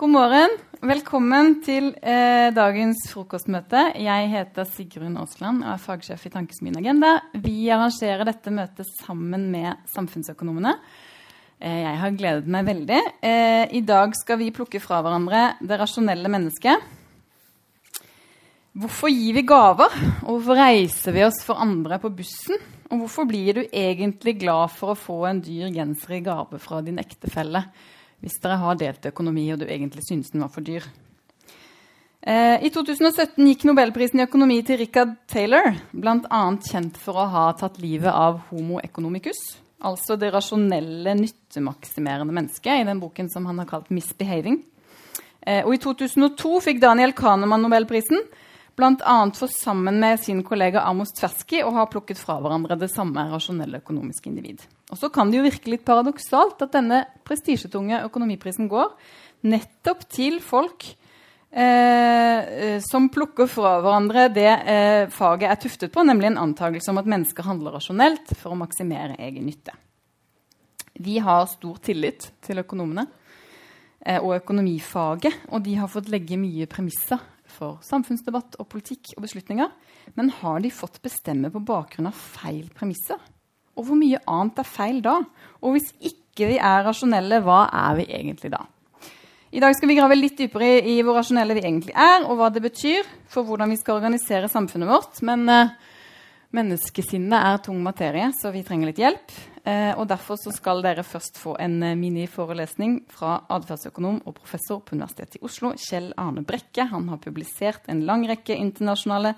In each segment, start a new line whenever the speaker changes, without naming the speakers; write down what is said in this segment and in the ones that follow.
God morgen. Velkommen til eh, dagens frokostmøte. Jeg heter Sigrun Aasland og er fagsjef i Tankesmien Agenda. Vi arrangerer dette møtet sammen med samfunnsøkonomene. Eh, jeg har gledet meg veldig. Eh, I dag skal vi plukke fra hverandre det rasjonelle mennesket. Hvorfor gir vi gaver, og hvorfor reiser vi oss for andre på bussen? Og hvorfor blir du egentlig glad for å få en dyr genser i gave fra din ektefelle? Hvis dere har delt økonomi og du egentlig synes den var for dyr. Eh, I 2017 gikk nobelprisen i økonomi til Richard Taylor, bl.a. kjent for å ha tatt livet av Homo economicus, altså det rasjonelle, nyttemaksimerende mennesket, i den boken som han har kalt 'Misbehaving'. Eh, og I 2002 fikk Daniel Kahneman nobelprisen, bl.a. for sammen med sin kollega Amos Tversky å ha plukket fra hverandre det samme rasjonelle økonomiske individ. Og så kan det jo virke litt paradoksalt at denne prestisjetunge økonomiprisen går nettopp til folk eh, som plukker fra hverandre det eh, faget er tuftet på, nemlig en antakelse om at mennesker handler rasjonelt for å maksimere egen nytte. Vi har stor tillit til økonomene eh, og økonomifaget, og de har fått legge mye premisser for samfunnsdebatt og politikk og beslutninger. Men har de fått bestemme på bakgrunn av feil premisser? Og hvor mye annet er feil da? Og hvis ikke vi er rasjonelle, hva er vi egentlig da? I dag skal vi grave litt dypere i, hvor rasjonelle vi egentlig er, og hva det betyr for hvordan vi skal organisere samfunnet vårt. Men uh, menneskesinnet er tung materie, så vi trenger litt hjelp. Eh, og Derfor skal dere først få en uh, miniforelesning fra atferdsøkonom og professor på Universitetet i Oslo, Kjell Arne Brekke. Han har publisert en lang rekke internasjonale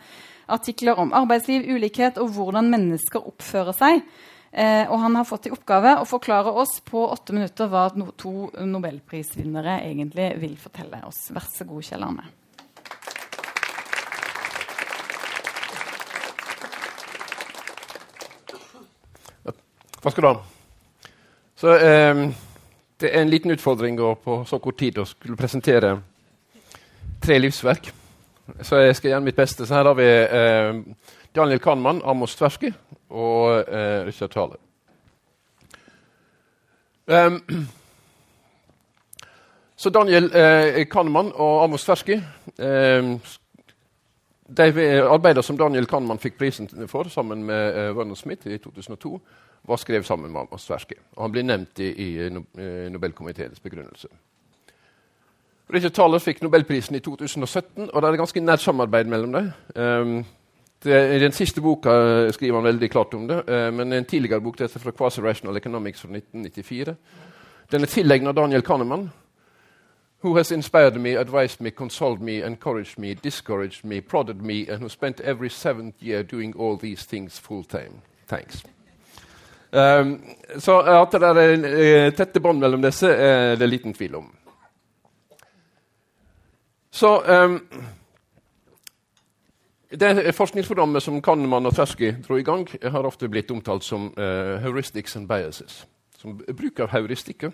artikler om arbeidsliv, ulikhet og hvordan mennesker oppfører seg. Eh, og han har fått i oppgave å forklare oss på åtte minutter hva to nobelprisvinnere egentlig vil fortelle oss. Vær så god, Kjell Arne.
Takk skal du ha. Så, eh, det er en liten utfordring å på så kort tid å skulle presentere tre livsverk. Så jeg skal gjøre mitt beste. Så her har vi eh, Daniel Kahneman, Amos Tversky og eh, Richard Thaler. Um, så Daniel eh, Kahneman og Amos Tversky eh, De arbeider som Daniel Kahneman fikk prisen for sammen med eh, Vernon Smith i 2002, var skrevet sammen med Amos Tversky. Og han blir nevnt i, i Nobelkomiteens begrunnelse. Richard Thaler fikk Nobelprisen i 2017, og det er ganske nært samarbeid mellom dem. Um, i den siste boka eh, skriver han veldig klart om det, uh, men en tidligere bok dette fra Quasi-Rational Economics fra 1994. Den er tilegnet Daniel Kahneman. Who has inspired me, advised me, consoled me, encouraged me, discouraged me, prodded me, and who spent every seventh year doing all these things full time. Thanks. Um, så at det er uh, tette bånd mellom disse, er det liten tvil om. Så um, det forskningsprogrammet som Kahneman og Tversky dro i gang, har ofte blitt omtalt som uh, heuristics and biases. Som bruk av heuristikker.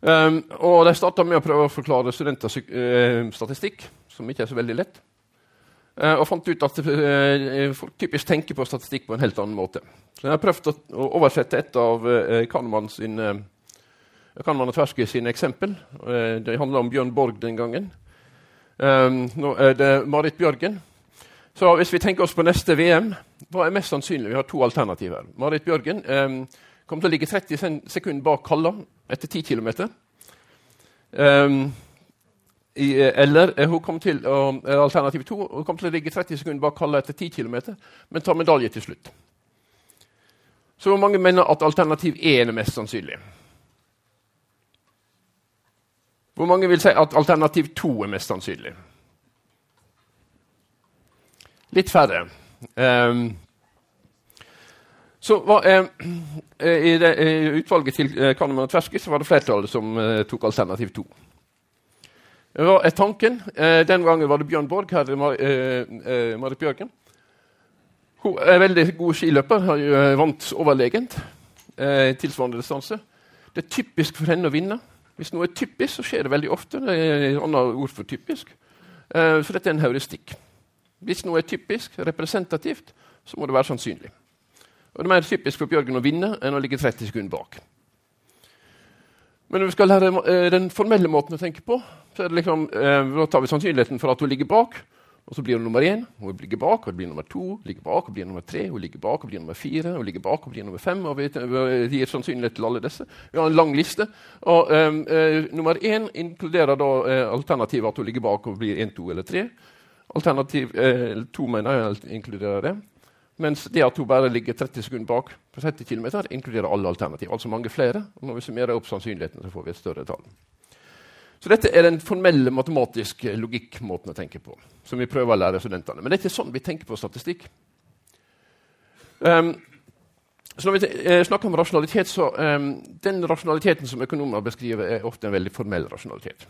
Um, og De starta med å prøve å forklare studenter uh, statistikk, som ikke er så veldig lett. Uh, og fant ut at folk typisk tenker på statistikk på en helt annen måte. Så jeg har prøvd å, oversette et av sin, Kahneman og Tverske sine eksempel. det handla om Bjørn Borg den gangen. Nå er det Marit Bjørgen så hvis vi tenker oss på neste VM, hva er mest sannsynlig? Vi har to alternativer. Marit Bjørgen eh, kommer til å ligge 30 sekunder bak Kalla etter 10 km. Eh, eller eh, hun kom til, og, eh, alternativ to hun kom til å ligge 30 sekunder bak Kalle etter 10 km, men ta medalje til slutt. Så hvor mange mener at alternativ 1 er mest sannsynlig. Hvor mange vil si at alternativ 2 er mest sannsynlig? Litt færre. Um, så var, eh, i, det, I utvalget til Kahneman og Tversky var det flertallet som eh, tok alternativ 2. Det eh, var tanken. Eh, den gangen var det Bjørn Borg, her er Mar eh, Marit Bjørgen. Hun er veldig god skiløper, har jo vant overlegent tilsvarende distanse. Det er typisk for henne å vinne. Hvis noe er typisk, så skjer det veldig ofte. Det er et annet ord for typisk. Så dette er en heuristikk. Hvis noe er typisk, representativt, så må det være sannsynlig. Og Det er mer typisk for Bjørgen å vinne enn å ligge 30 sekunder bak. Men når vi skal lære eh, den formelle måten å tenke på, så liksom, eh, tar vi sannsynligheten for at hun ligger bak. Og så blir hun nummer én, hun ligger bak, det blir nummer to, ligger bak og blir nummer tre, hun ligger bak og blir nummer fire, hun ligger bak og blir nummer fem. og Vi gir sannsynlighet til alle disse. Vi har en lang liste. og um, uh, Nummer én inkluderer da eh, alternativet at hun ligger bak og blir én, to eller tre. Alternativ eh, to mener jeg inkluderer det. Mens det at hun bare ligger 30 sekunder bak på 30 km, inkluderer alle alternativ. Altså mange flere. og Når vi summerer opp sannsynligheten, så får vi et større tall. Så dette er den formelle matematiske logikkmåten å tenke på. som vi prøver å lære studentene. Men det er sånn vi tenker på statistikk. Um, så når vi eh, snakker om rasjonalitet, så um, Den rasjonaliteten som økonomer beskriver, er ofte en veldig formell rasjonalitet.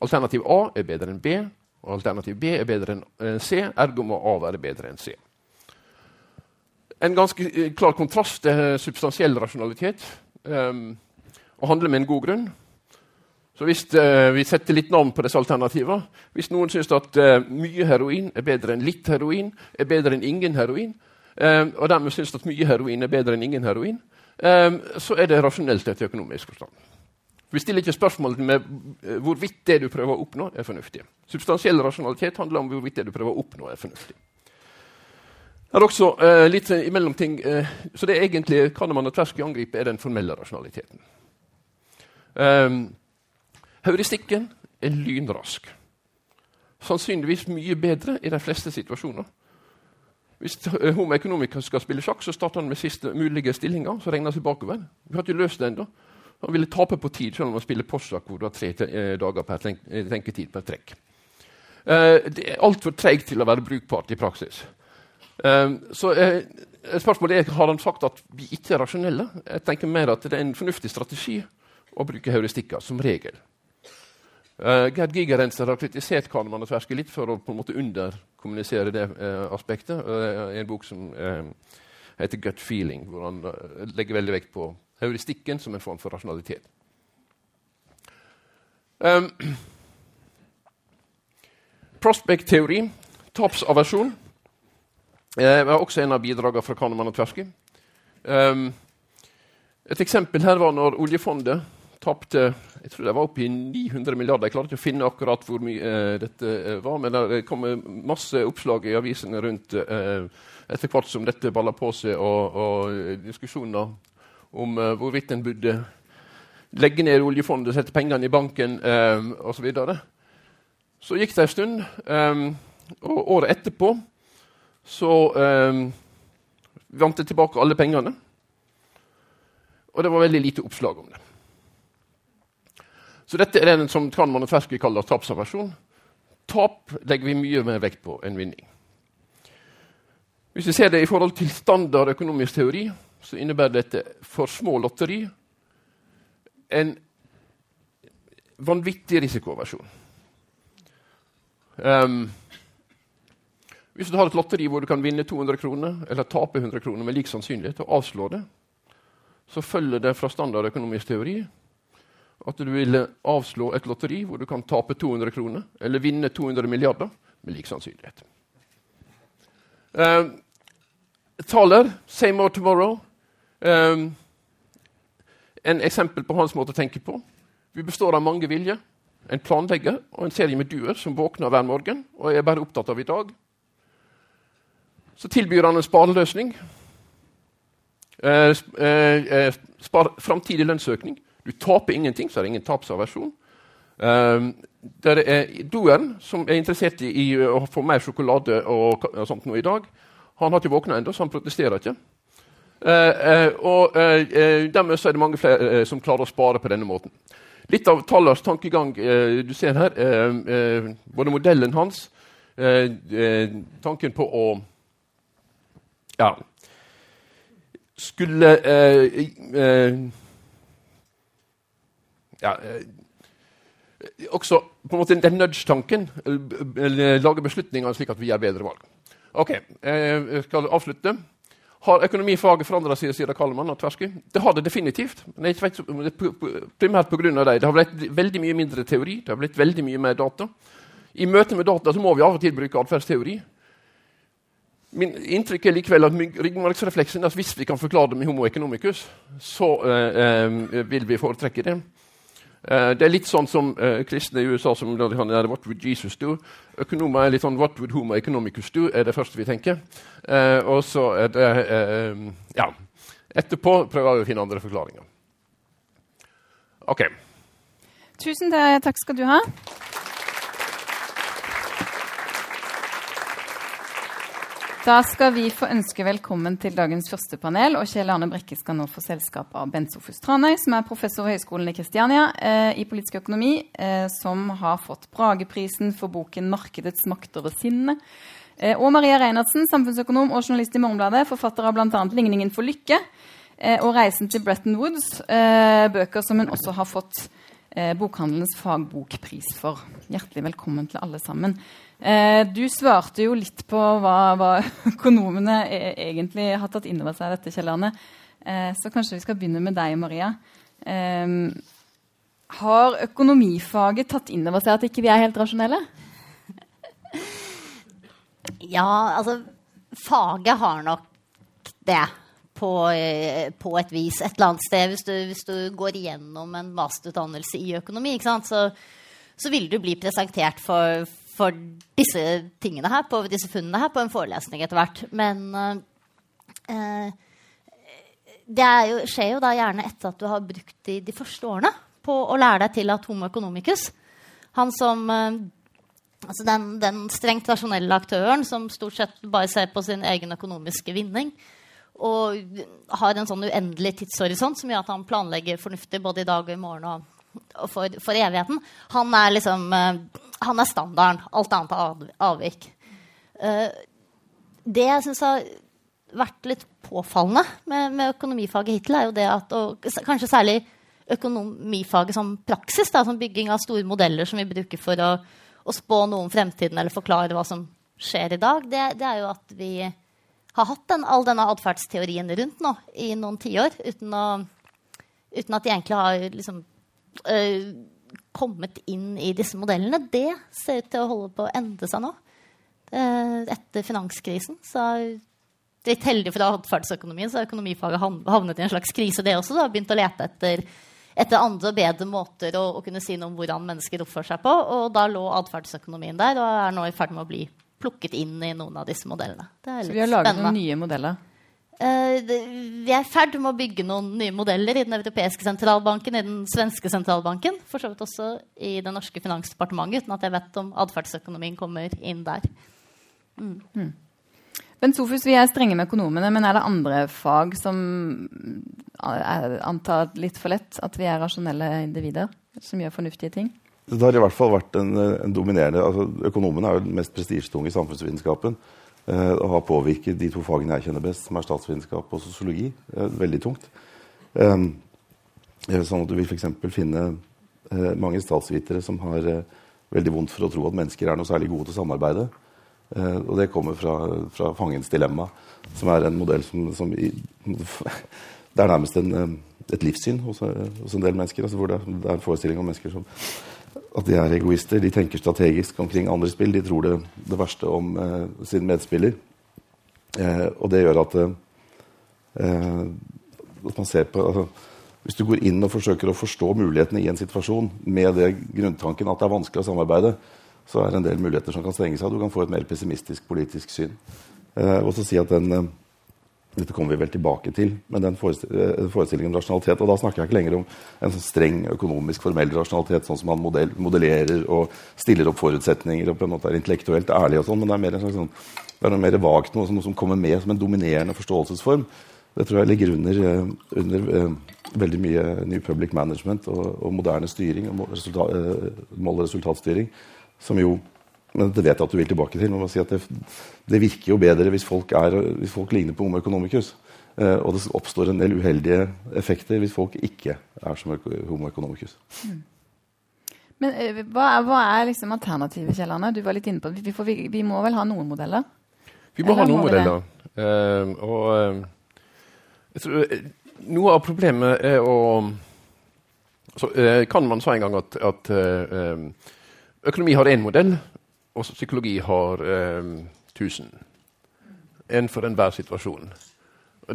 Alternativ A er bedre enn B, og alternativ B er bedre enn C. Ergo må A være bedre enn C. En ganske eh, klar kontrast til substansiell rasjonalitet um, og handler med en god grunn. Så hvis uh, vi setter litt navn på disse alternativene Hvis noen syns at uh, mye heroin er bedre enn litt heroin, er bedre enn ingen heroin, um, og dermed syns at mye heroin er bedre enn ingen heroin, så er det rasjonelt etter økonomisk forstand. Vi stiller ikke spørsmål med hvorvidt det du prøver å oppnå, er fornuftig. Substansiell rasjonalitet handler om hvorvidt det du prøver å oppnå, er fornuftig. Det er også litt imellomting, Så det er egentlig Kahneman og Tversky angriper, er den formelle rasjonaliteten. Um, Heuristikken er lynrask. Sannsynligvis mye bedre i de fleste situasjoner. Hvis Homo economicus skal spille sjakk, så starter han med siste mulige stillinger. Så regner han seg bakover. Vi har ikke løst det ennå. Han ville tape på tid selv om han spiller postsjakk hvor du har tre eh, dager per eh, tenketid per trekk. Eh, det er altfor treigt til å være brukbart i praksis. Så spørsmålet er har han sagt at vi ikke er rasjonelle. Jeg tenker mer at det er en fornuftig strategi å bruke heuristikker som regel. Uh, Gerd Gigerenser har kritisert Kahneman og Tversky litt for å på en måte underkommunisere det uh, aspektet. Uh, I en bok som heter 'Gut Feeling', hvor han legger veldig vekt på heuristikken som en form for rasjonalitet. Um, Prospect-teori, tapsaversjon, var også en av bidragene fra Kahneman og Tversky. Um, et eksempel her var når oljefondet tapte jeg tror det var oppe i 900 milliarder. Jeg klarer ikke å finne akkurat hvor mye uh, dette uh, var, men det kom masse oppslag i avisene rundt uh, etter hvert som dette balla på seg, og, og diskusjoner om hvorvidt en burde legge ned oljefondet, sette pengene i banken uh, osv. Så, videre. så gikk det en stund, um, og året etterpå så eh, vant jeg tilbake alle pengene. Og det var veldig lite oppslag om det. Så dette er den som Tran Tversky kaller tapsaversjon. Tap legger vi mye mer vekt på enn vinning. Hvis vi ser det i forhold til standard økonomisk teori, så innebærer dette for små lotteri en vanvittig risikoversjon. Um, hvis du har et lotteri hvor du kan vinne 200 kroner eller tape 100 kroner med lik sannsynlighet, og avslå det, så følger det fra standard økonomisk teori at du ville avslå et lotteri hvor du kan tape 200 kroner eller vinne 200 milliarder med lik sannsynlighet. Uh, taler, same more tomorrow. Um, en eksempel på hans måte å tenke på. Vi består av mange viljer, en planlegger og en serie med duer som våkner hver morgen og er bare opptatt av i dag. Så tilbyr han en spareløsning. Eh, eh, spar, framtidig lønnsøkning. Du taper ingenting, så er det ingen tapsaversjon. Eh, det er Doen, som er interessert i, i, å få mer sjokolade og, og sånt nå i dag, han har ikke våkna ennå, så han protesterer ikke. Uh, og dermed er det mange flere som klarer å spare på denne måten. Litt av Tallers tankegang du ser her, både modellen hans, tanken på å ja, skulle ja, eh, også på en måte den nudge-tanken. Lage beslutninger slik at vi gjør bedre valg. Ok, Jeg skal avslutte. Har økonomifaget forandra seg, sier Kallemann og Tversky? Det har det definitivt. men jeg vet, Primært pga. det. Det har blitt veldig mye mindre teori. Det har blitt veldig mye mer data. I møte med data så må vi av og til bruke atferdsteori. Min inntrykk er likevel at ryggmargsrefleksen at hvis vi kan forklare det med homo economicus, så eh, eh, vil vi foretrekke det. Eh, det er litt sånn som eh, kristne i USA som de kan gjøre What would Jesus do? Økonomer er litt sånn What would homo economicus do? er det første vi tenker. Eh, og så er det eh, Ja. Etterpå prøver vi å finne andre forklaringer. OK.
Tusen takk skal du ha. Da skal vi få ønske velkommen til dagens første panel. og Kjell Arne Brekke skal nå få selskap av Bent Sofus Tranøy, som er professor ved Høgskolen i Kristiania eh, i politisk økonomi, eh, som har fått Brageprisen for boken 'Markedets makt over sinne'. Eh, og Maria Reinertsen, samfunnsøkonom og journalist i Morgenbladet, forfatter av bl.a. 'Ligningen for lykke' eh, og 'Reisen til Bretton Woods', eh, bøker som hun også har fått eh, Bokhandelens fagbokpris for. Hjertelig velkommen til alle sammen. Eh, du svarte jo litt på hva, hva økonomene e egentlig har tatt inn over seg dette, Kjell. Eh, så kanskje vi skal begynne med deg, Maria. Eh, har økonomifaget tatt inn over seg at ikke vi er helt rasjonelle?
Ja, altså Faget har nok det. På, eh, på, et vis et eller annet sted. Hvis du, hvis du går igjennom en masterutdannelse i økonomi, så, så vil du bli presentert for, for disse tingene her, på disse funnene her på en forelesning etter hvert. Men eh, det jo, skjer jo da gjerne etter at du har brukt de, de, første årene på å lære deg til at homo economicus Han som eh, altså den, den, strengt rasjonelle aktøren som stort sett bare ser på sin egen økonomiske vinning, og har en sånn uendelig tidshorisont som gjør at han planlegger fornuftig både i dag og i morgen og for, for, evigheten, han er liksom uh, Han er standarden. Alt annet er avvik. Uh, det jeg syns har vært litt påfallende med, med, økonomifaget hittil, er jo det at og kanskje særlig økonomifaget som praksis, da, som bygging av store modeller som vi bruker for å, å spå noe om fremtiden eller forklare hva som skjer i dag, det, det er jo at vi har hatt den, all denne atferdsteorien rundt nå i noen tiår uten, uten at de egentlig har liksom, uh, kommet inn i disse modellene, det ser ut til å holde på å endre seg nå. Uh, etter finanskrisen så litt heldig for atferdsøkonomien så har økonomifaget havnet i en slags krise, det også. Da. begynt å lete etter, etter andre og bedre måter å, å, kunne si noe om hvordan mennesker oppfører seg på. Og da lå atferdsøkonomien der og er nå i ferd med å bli plukket inn i noen av disse modellene.
så vi har laget spennende. noen nye modeller?
Uh, vi er i ferd med å bygge noen nye modeller i den europeiske sentralbanken, i den svenske sentralbanken, for så vidt også i det norske finansdepartementet, uten at jeg vet om atferdsøkonomien kommer inn der.
Mm. Mm. Bent Sofus, vi er strenge med økonomene, men er det andre fag som er antatt litt for lett at vi er rasjonelle individer som gjør fornuftige ting?
Det har i hvert fall vært en, en dominerende altså Økonomene er jo den mest prestisjetunge i samfunnsvitenskapen. Eh, og har påvirket de to fagene jeg kjenner best, som er statsvitenskap og sosiologi. Eh, veldig tungt. Ehm, eh, sånn at du vil f.eks. finne mange statsvitere som har veldig vondt for å tro at mennesker er noe særlig gode til å samarbeide. Og det kommer fra, fra Fangens dilemma, som er en modell som, som i, Det er nærmest en, et livssyn hos, hos, en del mennesker. Altså hvor det, det er en forestilling om mennesker som at de er egoister. De tenker strategisk omkring andre spill. De tror det, det verste om eh, sin medspiller. Eh, og det gjør at, eh, at man ser på altså, Hvis du går inn og forsøker å forstå mulighetene i en situasjon med det grunntanken at det er vanskelig å samarbeide, så er det en del muligheter som kan stenge seg. Du kan få et mer pessimistisk politisk syn. Eh, og så si at den eh, dette kommer vi vel tilbake til, men den eh, forestillingen om rasjonalitet. Og da snakker jeg ikke lenger om en sånn streng økonomisk formell rasjonalitet, sånn som man modell, modellerer og stiller opp forutsetninger og på en måte er intellektuelt ærlig og sånn, men det er mer en slags sånn, det er noe mer vagt, noe, noe, som kommer med som en dominerende forståelsesform. Det tror jeg ligger under, eh, under uh, veldig mye New Public Management og, og moderne styring, og mål- og resultatstyring, som jo men det vet jeg at du vil tilbake til. Si det, det, virker jo bedre hvis folk, er, hvis folk ligner på Homo economicus. Eh, og det oppstår en del uheldige effekter hvis folk ikke er som Homo economicus. Mm.
Men eh, hva er, hva er liksom alternativet, Kjell Arne? Du var litt inne på vi, vi, vi, må vel ha noen modeller?
Vi må Eller ha noen modeller. Uh, og uh, tror, uh, noe av problemet er å så, Kan man si en gang at, at økonomi har én modell, og psykologi har eh, 1000. En for enhver situasjon.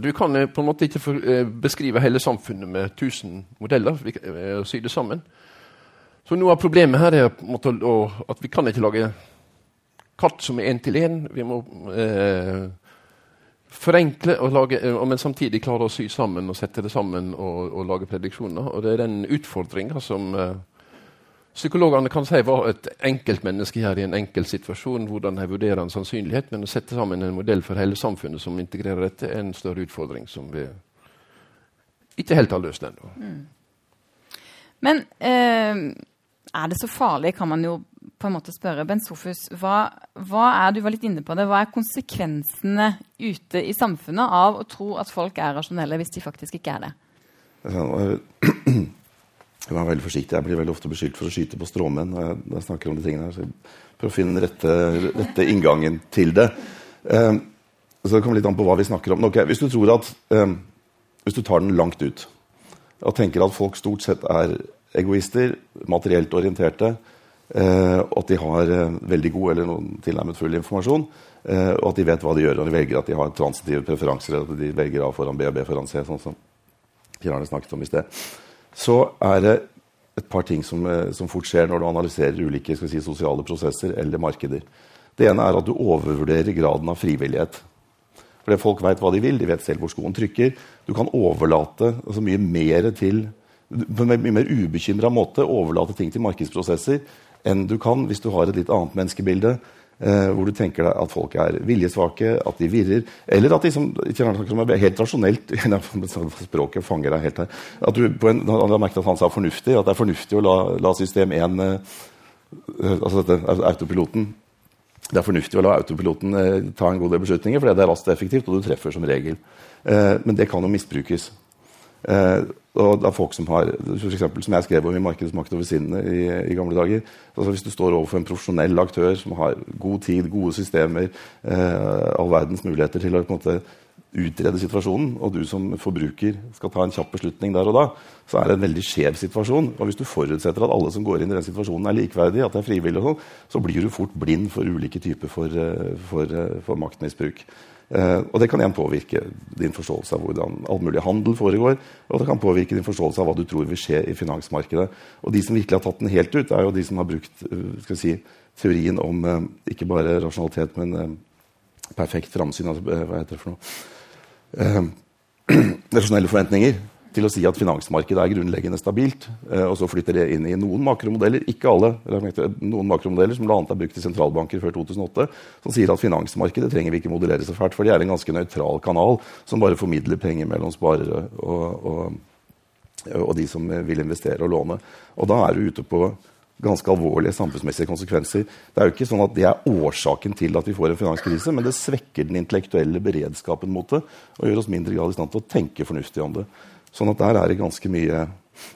Du kan eh, på en måte ikke eh, beskrive hele samfunnet med 1000 modeller. Vi, eh, sy det sammen. Så noe av problemet her er at vi kan ikke lage kart som er én til én. Vi må eh, forenkle, og lage, men samtidig klare å sy sammen og sette det sammen og, og lage prediksjoner. Og det er den utfordringa som eh, Psykologene kan si hva et enkeltmenneske gjør i en enkel situasjon, hvordan de vurderer en sannsynlighet, men å sette sammen en modell for hele samfunnet som integrerer dette, er en større utfordring som vi ikke helt har løst ennå. Mm.
Men eh, er det så farlig, kan man jo på en måte spørre. Ben Sofus, hva, hva, er du var litt inne på det, hva er konsekvensene ute i samfunnet av å tro at folk er rasjonelle, hvis de faktisk ikke er det?
Jeg var veldig forsiktig. Jeg blir veldig ofte beskyldt for å skyte på stråmenn når jeg, når jeg snakker om de tingene her. Så jeg prøver å finne den rette, rette inngangen til det. Um, så det kommer litt an på hva vi snakker om. Okay, hvis du tror at um, Hvis du tar den langt ut og tenker at folk stort sett er egoister, materielt orienterte, uh, og at de har uh, veldig god eller noen tilnærmet full informasjon, uh, og at de vet hva de gjør når de velger at de har transitive preferanser, at de velger A foran B og B foran C, sånn som Kjell snakket om i sted så er det et par ting som, eh, som fort skjer når du analyserer ulike si, sosiale prosesser eller markeder. Det ene er at du overvurderer graden av frivillighet. Fordi folk veit hva de vil, de vet selv hvor skoen trykker. Du kan overlate altså mye mer til på en mye mer ubekymra måte overlate ting til markedsprosesser enn du kan hvis du har et litt annet menneskebilde hvor du tenker deg at folk er viljesvake, at de virrer. Eller at de som, som er helt rasjonelt Språket fanger deg helt her. At du på en, han har merket at han sa fornuftig, at det er fornuftig å la, la system 1 eh, altså dette, autopiloten det er fornuftig å la autopiloten eh, ta en god del beslutninger, fordi det er raskt og effektivt, og du treffer som regel. Eh, men det kan jo misbrukes. Eh, og det er folk som har, for eksempel, som jeg skrev om i 'Markedsmakt over sinnet' i, i, gamle dager. Altså Hvis du står overfor en profesjonell aktør som har god tid, gode systemer, eh, all verdens muligheter til å på en måte utrede situasjonen, og du som forbruker skal ta en kjapp beslutning der og da, så er det en veldig skjev situasjon. Og hvis du forutsetter at alle som går inn i den situasjonen, er likeverdige, at det er frivillig, og sånn, så blir du fort blind for ulike typer for, eh, for, eh, for maktmisbruk. Uh, og det kan igjen påvirke din forståelse av hvordan all mulig handel foregår. Og det kan påvirke din forståelse av hva du tror vil skje i finansmarkedet. Og de som virkelig har tatt den helt ut, er jo de som har brukt uh, si, teorien om uh, ikke bare rasjonalitet, men perfekt framsyn. Altså, hva heter det for noe? rasjonelle forventninger til å si at finansmarkedet er grunnleggende stabilt. Eh, og så flytter det inn i noen makromodeller, ikke alle, noen makromodeller som bl.a. er brukt i sentralbanker før 2008, som sier at finansmarkedet trenger vi ikke modellere så fælt, for de er en ganske nøytral kanal som bare formidler penger mellom sparere og, og, og de som vil investere og låne. Og da er du ute på ganske alvorlige samfunnsmessige konsekvenser. Det er jo ikke sånn at det er årsaken til at vi får en finanskrise, men det svekker den intellektuelle beredskapen mot det og gjør oss mindre grad i stand til å tenke fornuftig om det. Sånn at der er det ganske mye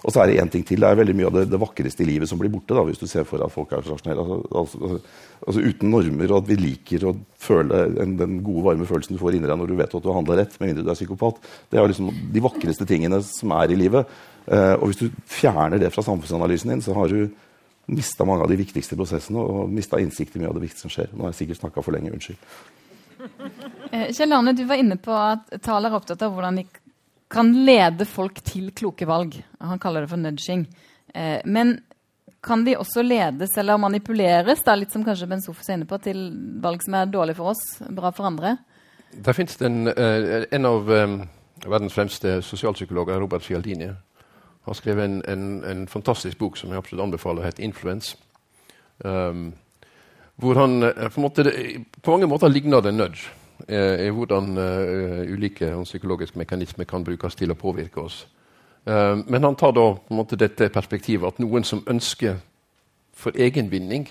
Og så er det én ting til. Det er veldig mye av det, det, vakreste i livet som blir borte. da, Hvis du ser for deg at folk er rasjonelle. Altså, altså, altså, altså, uten normer, og at vi liker å føle en, den gode, varme følelsen du får inni deg når du vet at du har handla rett, med mindre du er psykopat. Det er liksom de vakreste tingene som er i livet. Uh, og hvis du fjerner det fra samfunnsanalysen din, så har du mista mange av de viktigste prosessene og mista innsikt i mye av det viktige som skjer. Nå har jeg sikkert snakka for lenge. Unnskyld.
Eh, Kjell Arne, du var inne på at taler er opptatt av hvordan de kan lede folk til kloke valg. Han kaller det for nudging. Eh, men kan de også ledes eller manipuleres, da, litt som kanskje Ben Sofus er inne på, til valg som er dårlig for oss, bra for andre?
Der finnes en, eh, en av um, verdens fremste sosialpsykologer, Robert Cialdini, har skrevet en, en, en, fantastisk bok som jeg absolutt anbefaler, heter 'Influence'. Um, hvor han på, måte, på, mange måter ligner det nudge. Eh, i hvordan uh, ulike psykologiske mekanismer kan brukes til å påvirke oss. Uh, men han tar da på en måte dette perspektivet at noen som ønsker for egen vinning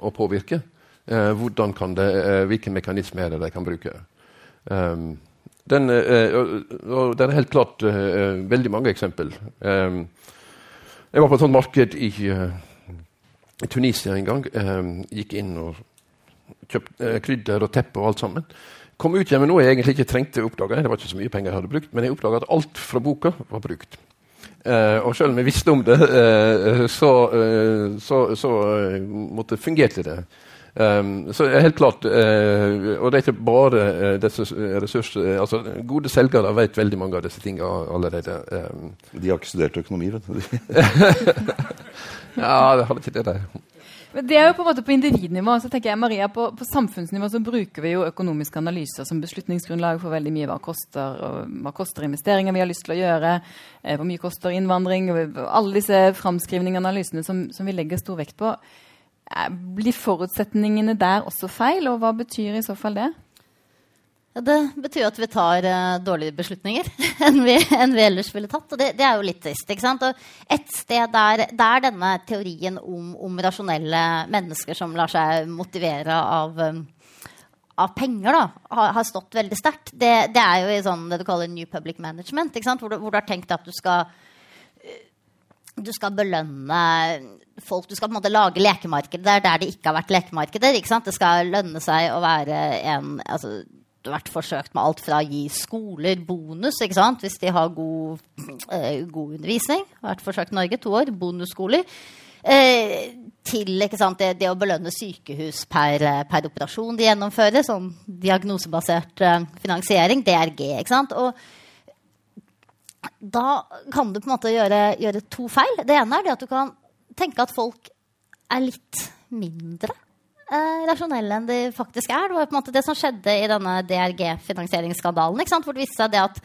å påvirke, hvordan kan det, hvilke mekanismer er det de kan bruke. Den, det er helt klart veldig mange eksempel. Jeg var på et sånt marked i, Tunisia en gang. Gikk inn og kjøpte krydder og teppe og alt sammen. Kom ut igjen med noe jeg egentlig ikke trengte å oppdage. Det var ikke så mye penger jeg hadde brukt, men jeg oppdaga at alt fra boka var brukt. Eh, og selv om jeg visste om det, eh, så, eh, så, så uh, måtte, fungerte det Um, så helt klart, uh, Og det er ikke bare uh, disse ressurser altså Gode selgere vet veldig mange av disse tingene allerede. Um.
De har ikke studert økonomi, vet du.
ja, det hadde ikke det, de.
Men det er jo på en måte på individnivå. så tenker jeg, Maria, På, på samfunnsnivå så bruker vi jo økonomiske analyser som beslutningsgrunnlag for veldig mye. Hva koster, hva koster investeringer vi har lyst til å gjøre? Eh, hvor mye koster innvandring? Alle disse framskrivningene og analysene som, som vi legger stor vekt på. Blir forutsetningene der også feil, og hva betyr i så fall det?
Det betyr jo at vi tar uh, dårlige beslutninger enn, vi, enn, vi, ellers ville tatt. Og det, det, er jo litt trist. ikke sant? Og et sted der, der denne teorien om, om, rasjonelle mennesker som lar seg motivere av, um, av penger, da, har, har, stått veldig sterkt, det, det, er jo i sånn, det du kaller New Public Management. Hvor du, hvor du har tenkt at du skal du skal belønne folk. Du skal på en måte lage lekemarkeder der det ikke har vært lekemarkeder. Det skal lønne seg å være en altså, vært forsøkt med alt fra å gi skoler bonus hvis de har god, eh, god undervisning. Vært forsøkt i Norge to år. Bonusskoler. Eh, til det, det, å belønne sykehus per, per, operasjon de gjennomfører. Sånn diagnosebasert eh, finansiering. DRG. ikke sant? Og da kan du på en måte gjøre, gjøre, to feil. Det ene er at du kan tenke at folk er litt mindre eh, rasjonelle enn de faktisk er. Det var på en måte det som skjedde i denne DRG-finansieringsskandalen. Hvor det viste seg det at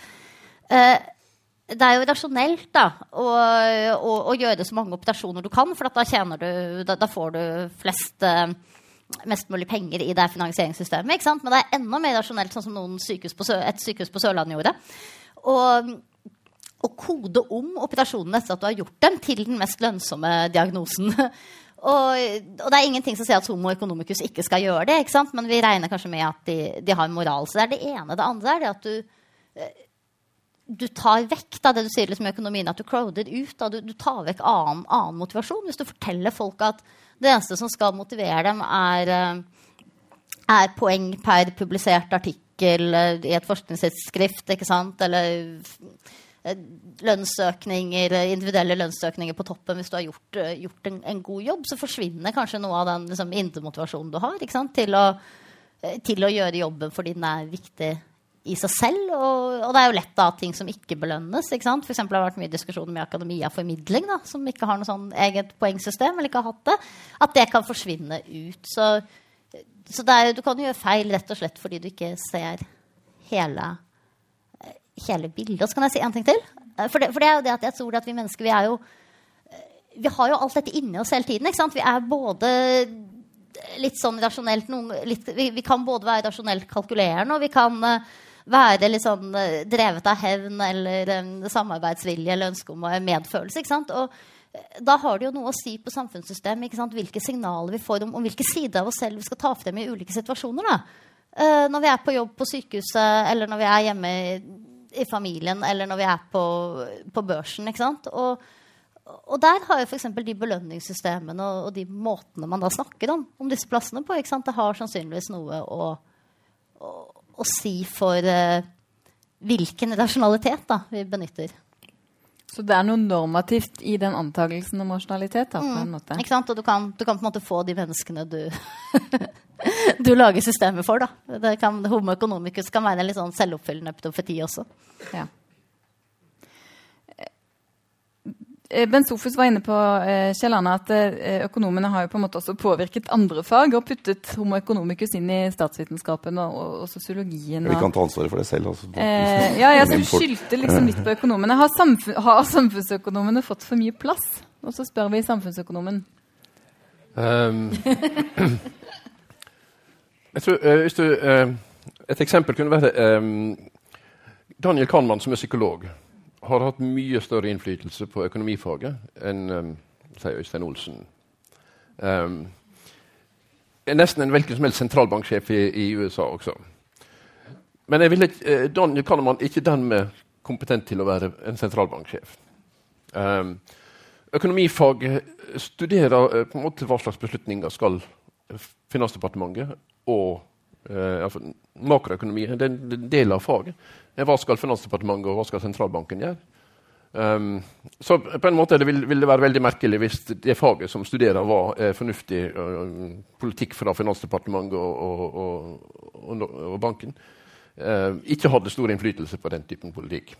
eh, det er jo rasjonelt da, å, å, å, gjøre så mange operasjoner du kan, for da, du, da, da får du flest eh, mest mulig penger i det finansieringssystemet. Men det er enda mer rasjonelt, sånn som sykehus på, et sykehus på Sørlandet gjorde. Å kode om operasjonene etter at du har gjort dem, til den mest lønnsomme diagnosen. Og, og, det er ingenting som sier at homo economicus ikke skal gjøre det. ikke sant? Men vi regner kanskje med at de, de har moral. Så det er det ene. Det andre er det at du, eh, du tar vekk da, det du sier liksom, i økonomien, at du crowder ut. Da, du, du, tar vekk annen, annen, motivasjon. Hvis du forteller folk at det eneste som skal motivere dem, er, eh, er poeng per publisert artikkel eh, i et forskningstidsskrift, ikke sant? eller lønnsøkninger, eh, individuelle lønnsøkninger på toppen hvis du har gjort, eh, gjort en, en, god jobb, så forsvinner kanskje noe av den liksom, indre du har til å, til, å, gjøre jobben fordi den er viktig i seg selv. Og, og det er jo lett da ting som ikke belønnes. Ikke sant? For eksempel, det har vært mye diskusjon med akademia formidling, da, som ikke har noe sånn eget poengsystem, eller ikke har hatt det. At det kan forsvinne ut. Så, så er, du kan gjøre feil rett og slett fordi du ikke ser hele hele bildet. Og så kan jeg si en ting til. Eh, for det, for det, er jo det at jeg tror at vi mennesker vi er jo eh, Vi har jo alt dette inni oss hele tiden. ikke sant? Vi er både litt sånn rasjonelt noen, litt, vi, vi, kan både være rasjonelt kalkulerende, og vi kan uh, være litt sånn uh, drevet av hevn eller um, samarbeidsvilje eller ønske om uh, medfølelse. ikke sant? Og da har det jo noe å si på samfunnssystemet ikke sant? hvilke signaler vi får om, om hvilke sider av oss selv vi skal ta frem i ulike situasjoner. da. når vi er på jobb på sykehuset, eller når vi er hjemme i familien eller når vi er på, på børsen. ikke sant? Og, og der har jo f.eks. de belønningssystemene og, og, de måtene man da snakker om, om disse plassene på, ikke sant? det har sannsynligvis noe å, å, å si for eh, hvilken rasjonalitet da, vi benytter.
Så det er noe normativt i den antakelsen om rasjonalitet? da, på en mm. måte.
Ikke sant? Og du kan, du kan, på en måte få de menneskene du du lager systemet for. da. Det kan, homo economicus kan være en litt sånn selvoppfyllende profeti også. Ja.
Bent ben Sofus var inne på eh, Kjellane, at eh, økonomene har jo på en måte også påvirket andre fag og puttet homo economicus inn i statsvitenskapen og, og, og sosiologien.
Vi kan ta ansvaret for det selv. Altså.
Eh, ja, jeg skyldte liksom litt på økonomene. Har, samfunn, har, samfunnsøkonomene fått for mye plass? Og så spør vi samfunnsøkonomen. Um,
Jeg tror, uh, hvis du, uh, et eksempel kunne være um, Daniel Kahneman, som er psykolog, har hatt mye større innflytelse på økonomifaget enn um, sier Øystein Olsen. Um, er nesten en hvilken som helst sentralbanksjef i, i, USA også. Men jeg ville, uh, Daniel Kahneman er ikke den med kompetent til å være en sentralbanksjef. Um, økonomifag studerer på en måte hva slags beslutninger skal Finansdepartementet og eh, makroøkonomi. Det er en del av faget. Hva skal Finansdepartementet og hva skal sentralbanken gjøre? Um, så på en måte det vil, vil, det være veldig merkelig hvis det faget som studerer, var eh, fornuftig uh, politikk fra Finansdepartementet og, og, og, og banken. Uh, ikke hadde stor innflytelse på den typen politikk.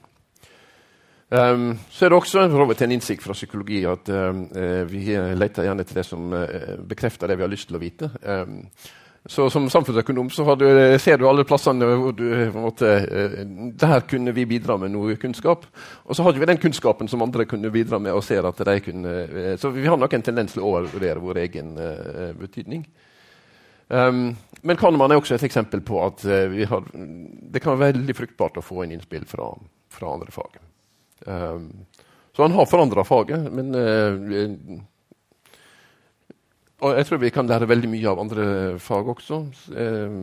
Um, så er det også en innsikt fra psykologi at um, vi leter gjerne etter det som bekrefter det vi har lyst til å vite. Um, så Som samfunnsøkonom så du, ser du alle plassene hvor du måte, eh, Der kunne vi bidra med noe kunnskap. Og så hadde vi den kunnskapen som andre kunne bidra med. og ser at de kunne, eh, Så vi har nok en tendens til å overvurdere vår egen uh, betydning. Um, men Kahneman er også et eksempel på at uh, har, det kan være veldig fruktbart å få inn innspill fra, fra andre fag. Um, så han har forandra faget, men uh, og jeg tror vi kan lære veldig mye av andre fag også. Eh,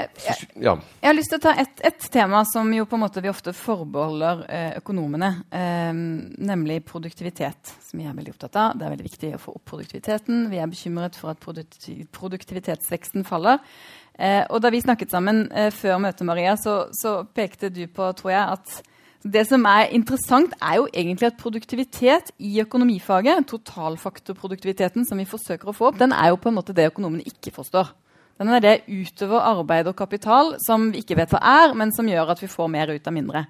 jeg, ja. jeg har lyst til å ta ett et tema som jo på en måte vi ofte forbeholder eh, økonomene, eh, nemlig produktivitet, som vi er veldig opptatt av. Det er veldig viktig å få opp produktiviteten. Vi er bekymret for at produktivitetsveksten faller. Eh, og da vi snakket sammen eh, før møtet, Maria, så, så, pekte du på tror jeg, at det som er interessant, er jo egentlig at produktivitet i økonomifaget, totalfaktorproduktiviteten som vi forsøker å få opp, den er jo på en måte det økonomene ikke forstår. Den er det utover arbeid og kapital som vi ikke vet hva er, men som gjør at vi får mer ut av mindre.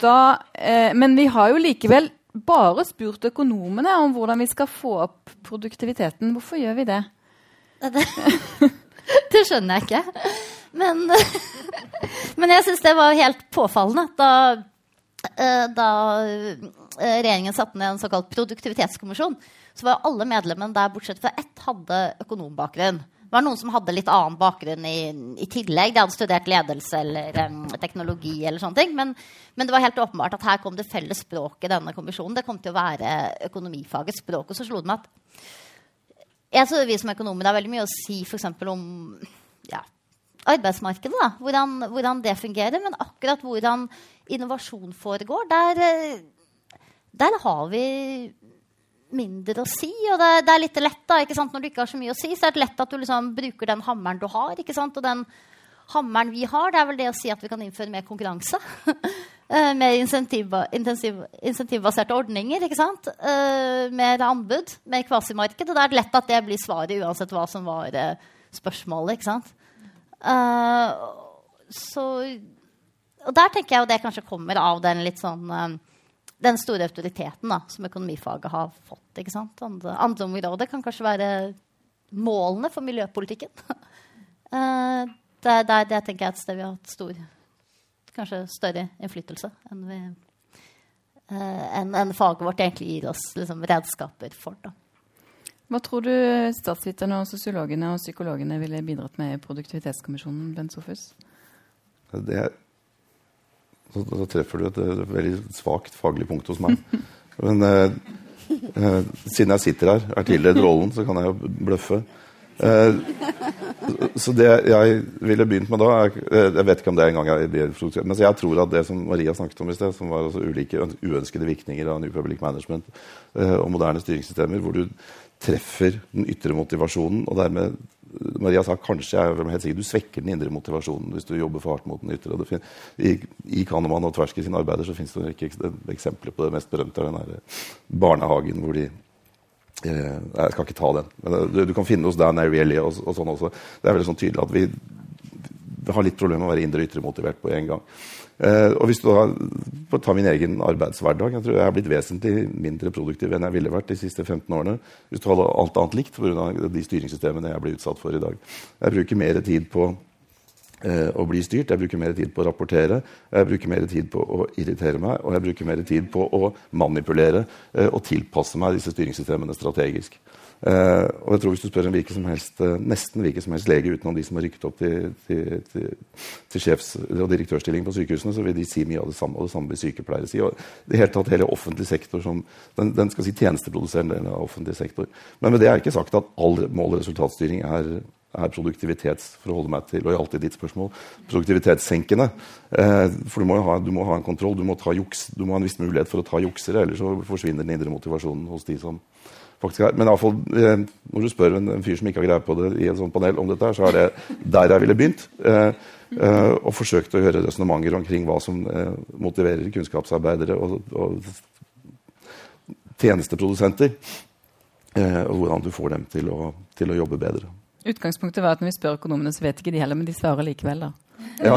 Da, eh, men vi har jo likevel bare spurt økonomene om hvordan vi skal få opp produktiviteten. Hvorfor gjør vi det?
Det, det skjønner jeg ikke. Men, men jeg syns det var helt påfallende da da eh, regjeringen satte ned en såkalt produktivitetskommisjon, så var alle medlemmene der bortsett fra ett hadde økonombakgrunn. Det var noen som hadde litt annen bakgrunn i, i tillegg. De hadde studert ledelse eller um, teknologi. eller sånne ting. Men, men, det var helt åpenbart at her kom det felles språk i denne kommisjonen. Det kom til å være økonomifagets språk. Og så slo det meg at jeg tror vi som økonomer har veldig mye å si f.eks. om arbeidsmarkedet. Da. Hvordan, hvordan, det fungerer. Men akkurat hvordan innovasjon foregår, der, eh, der har vi mindre å si. Og det, det er litt lett da, når du ikke har så mye å si, så er det lett at du liksom bruker den hammeren du har. Og den hammeren vi har, det er vel det å si at vi kan innføre mer konkurranse. uh, mer insentivbaserte ordninger. ikke sant? Uh, mer anbud, mer kvasimarked. Og det er lett at det blir svaret uansett hva som var spørsmålet. ikke sant? Så og der tenker jeg jo det kanskje kommer av den litt sånn uh, den store autoriteten da, som økonomifaget har fått. ikke sant? Andre, andre områder kan kanskje være målene for miljøpolitikken. uh, det, det, det tenker jeg er et sted vi har hatt stor, kanskje større innflytelse enn, vi, enn, enn faget vårt egentlig gir oss liksom, redskaper for. Da.
Hva tror du statsviterne, og sosiologene og psykologene ville bidratt med i Produktivitetskommisjonen? Bent Sofus?
Det er så, så treffer du et, et, veldig svakt faglig punkt hos meg. Men eh, eh, siden jeg sitter her, er tildelt rollen, så kan jeg jo bløffe. Eh, så det jeg ville begynt med da er, eh, Jeg vet ikke om det er en gang jeg blir men jeg tror at det som Maria snakket om i sted, som var altså ulike uønskede virkninger av New Public Management eh, og moderne styringssystemer, hvor du treffer den ytre motivasjonen og dermed Maria sa kanskje jeg er helt sikker, du svekker den indre motivasjonen hvis du jobber for hardt mot den ytre. I, I Kahneman og Tversky sine arbeider så finnes det ikke eksempler på det mest berømte. er den der barnehagen hvor de eh, Jeg skal ikke ta den. men eh, Du, du kan finne hos Dan Ariely og, og sånn også. Det er veldig sånn tydelig at vi har litt problemer med å være indre og ytre motivert på en gang. Uh, og hvis du da, tar min egen arbeidshverdag Jeg tror jeg har blitt vesentlig mindre produktiv enn jeg ville vært de siste 15 årene. Hvis du holder alt annet likt pga. de styringssystemene jeg blir utsatt for i dag. Jeg bruker mer tid på å bli styrt, jeg bruker mer tid på å rapportere, jeg bruker mer tid på å irritere meg, og jeg bruker mer tid på å manipulere uh, og tilpasse meg disse styringssystemene strategisk. Uh, og jeg tror Hvis du spør en hvilken som helst, nesten hvilken som helst lege utenom de som har rykket opp til, til, til, til sjefs- og direktørstilling på sykehusene, så vil de si mye av det samme. Og det samme vil sykepleiere si. Og det hele tatt hele offentlig sektor som den, den skal si tjenesteproduserende delen av offentlig sektor. Men med det er ikke sagt at all mål- og resultatstyring er, er produktivitets for å holde meg til lojalt i ditt spørsmål, produktivitetssenkende. Eh, for du må, ha, du må, ha, en kontroll, du må, juks, du må, ha en viss mulighet for å ta juksere, ellers så forsvinner den indre motivasjonen hos de som faktisk er. Men i alle fall, eh, når du spør en, en, fyr som ikke har greie på det i et sånt panel om dette, så er det der jeg ville begynt. Eh, eh, og forsøkt å gjøre resonnementer omkring hva som eh, motiverer kunnskapsarbeidere og, og tjenesteprodusenter. Eh, og hvordan du får dem til å, til å jobbe bedre.
Utgangspunktet var at når vi spør økonomene, så vet ikke de heller, men de svarer likevel. da.
Ja.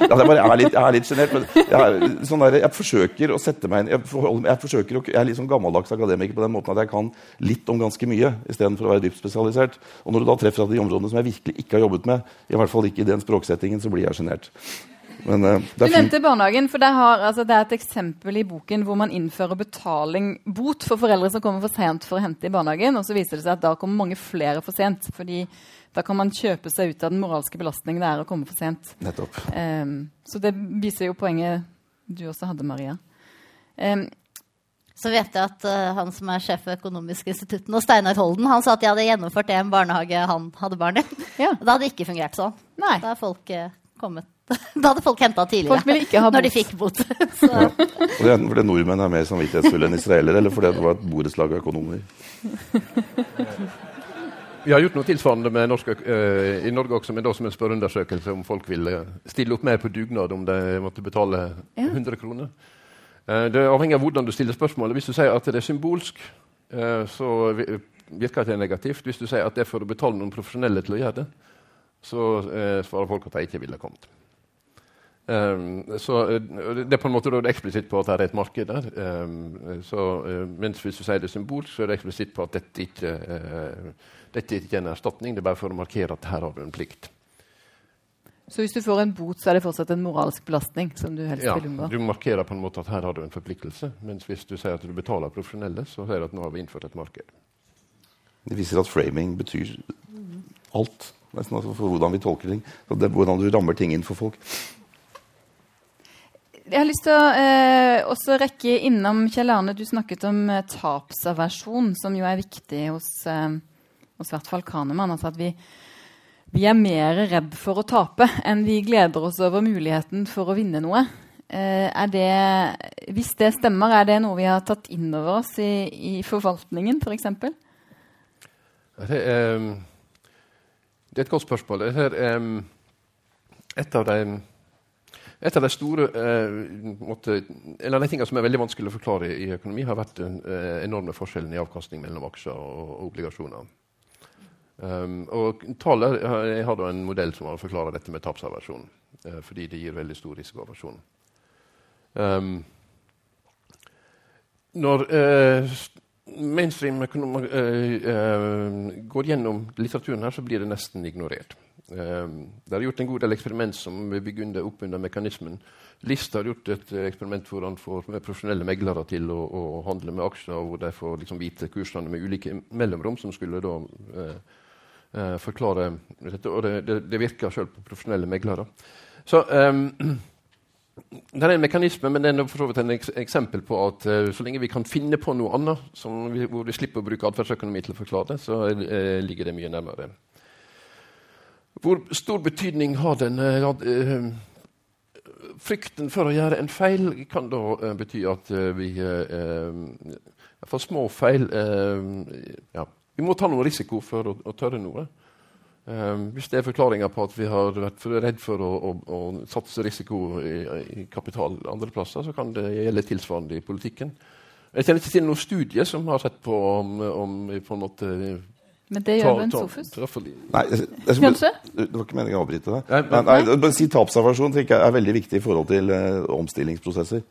ja bare, jeg er litt, litt sjenert. Jeg, sånn jeg, forsøker å sette meg inn jeg, jeg, jeg, er litt sånn gammeldags akademiker på den måten at jeg kan litt om ganske mye istedenfor å være dypt spesialisert. Og når du da treffer de områdene som jeg virkelig ikke har jobbet med, i hvert fall ikke i den språksettingen, så blir jeg sjenert.
Men, uh, du nevnte barnehagen, for det, har, altså, det, er et eksempel i boken hvor man innfører betaling, bot for foreldre som kommer for sent for å hente i barnehagen. Og så viser det seg at da kommer mange flere for sent. fordi da kan man kjøpe seg ut av den moralske belastningen det er å komme for sent.
Nettopp.
Um, så det viser jo poenget du også hadde, Maria. Um,
så vet jeg at uh, han som er sjef for Økonomisk institutt nå, Steinar Holden, han sa at de hadde gjennomført det i en barnehage han hadde barn i. Ja. Det hadde ikke fungert sånn.
Nei.
Da, folk, uh, kommet, da hadde folk henta tidligere.
Folk ville ikke ha bot.
Når de fikk bot.
ja. det, fordi nordmenn er mer samvittighetsfulle enn israelere, eller fordi det var et borettslag av økonomer?
Vi har gjort noe tilsvarende med norsk, uh, i Norge også, men da som en spørreundersøkelse om folk ville stille opp mer på dugnad om de måtte betale 100 kroner. Uh, det avhenger av hvordan du stiller spørsmålet. Hvis du sier at det er symbolsk, uh, så virker det negativt. Hvis du sier at det er for å betale noen profesjonelle til å gjøre det, så svarer folk at de ikke ville kommet. Um, så Det er på en måte da eksplisitt på at det er et marked der. Um, så, mens hvis du sier det symbolsk, så er det eksplisitt på at dette ikke dette er ikke en erstatning, det er bare for å markere at her har du en plikt.
Så hvis du får en bot, så er det fortsatt en moralsk belastning? som Du helst
ja,
vil unngå?
du markerer på en måte at her har du en forpliktelse. Mens hvis du sier at du betaler profesjonelle, så sier du at nå har vi innført et marked.
Det viser at framing betyr alt. Nesten altså for hvordan vi tolker ting. Hvordan du rammer ting inn for folk.
Jeg har lyst til å eh, også rekke innom Kjell Arne. Du snakket om eh, tapsaversjon, som jo er viktig hos eh, hos hvert fall Kanemann. Altså at vi, vi, er mer redd for å tape enn vi gleder oss over muligheten for å vinne noe. Eh, det, hvis det stemmer, er det noe vi har tatt inn over oss i, i forvaltningen f.eks.? For
det, er, det er et godt spørsmål. Det er et av de et av de store eh, måtte, av de tingene som er veldig vanskelig å forklare i økonomi, har vært den eh, enorme forskjellen i avkastning mellom aksjer og, og obligasjoner. Um, og taler, Jeg har da en modell som har forklarer dette med tapsaversjon, Eh, fordi det gir veldig stor risikoaversjon. Um, når uh, mainstream økonomer uh, går gjennom litteraturen, her, så blir det nesten ignorert. Um, det er gjort en god del eksperiment som vil bygge opp under mekanismen. List har gjort et eksperiment hvor han får profesjonelle meglere til å, å, handle med aksjer, hvor de får liksom, vite kursene med ulike mellomrom, som skulle da eh, forklare dette. Og det, det, det virker sjøl på profesjonelle meglere. Så eh, det er en mekanisme, men det er for så vidt et eksempel på at uh, så lenge vi kan finne på noe annet vi, hvor vi slipper å bruke atferdsøkonomi til å forklare det, så uh, ligger det mye nærmere. Hvor stor betydning har denne uh, Frykten for å gjøre en feil kan da bety at vi får små feil ja, vi må ta noe risiko for å, å tørre noe. Um, hvis det er forklaringa på at vi har vært for redd for å, å, å satse risiko i, i, kapital andre plasser, så kan det gjelde tilsvarende i politikken. Jeg kjenner ikke til noen studie som har sett på om, om på en måte
men det gjør vel en Sofus?
Nei, jeg, jeg, jeg, det var ikke meningen å avbryte deg. Nei, nei, nei, si Tapsaversjon er veldig viktig i forhold til uh, omstillingsprosesser.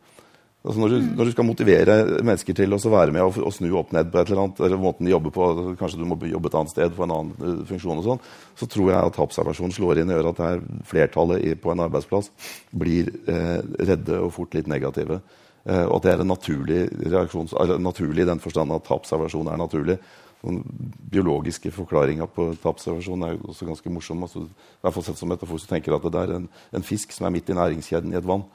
Altså når, du, når, du, skal motivere mennesker til å være med og, og, snu opp ned på et eller annet, eller måten de jobber på, kanskje du må jobbe et annet sted på en annen uh, funksjon, og sånn, så tror jeg at tapsavversjon slår inn og gjør at det flertallet i, på en arbeidsplass blir uh, redde og fort litt negative. Uh, og at det er en naturlig reaksjon, naturlig i den forstand at tapsavversjon er naturlig. Den biologiske forklaringa på tapsavversjon er også ganske morsom. Altså, i hvert fall sett som metafor så tenker at det er en, en fisk som er midt i næringskjeden i et vann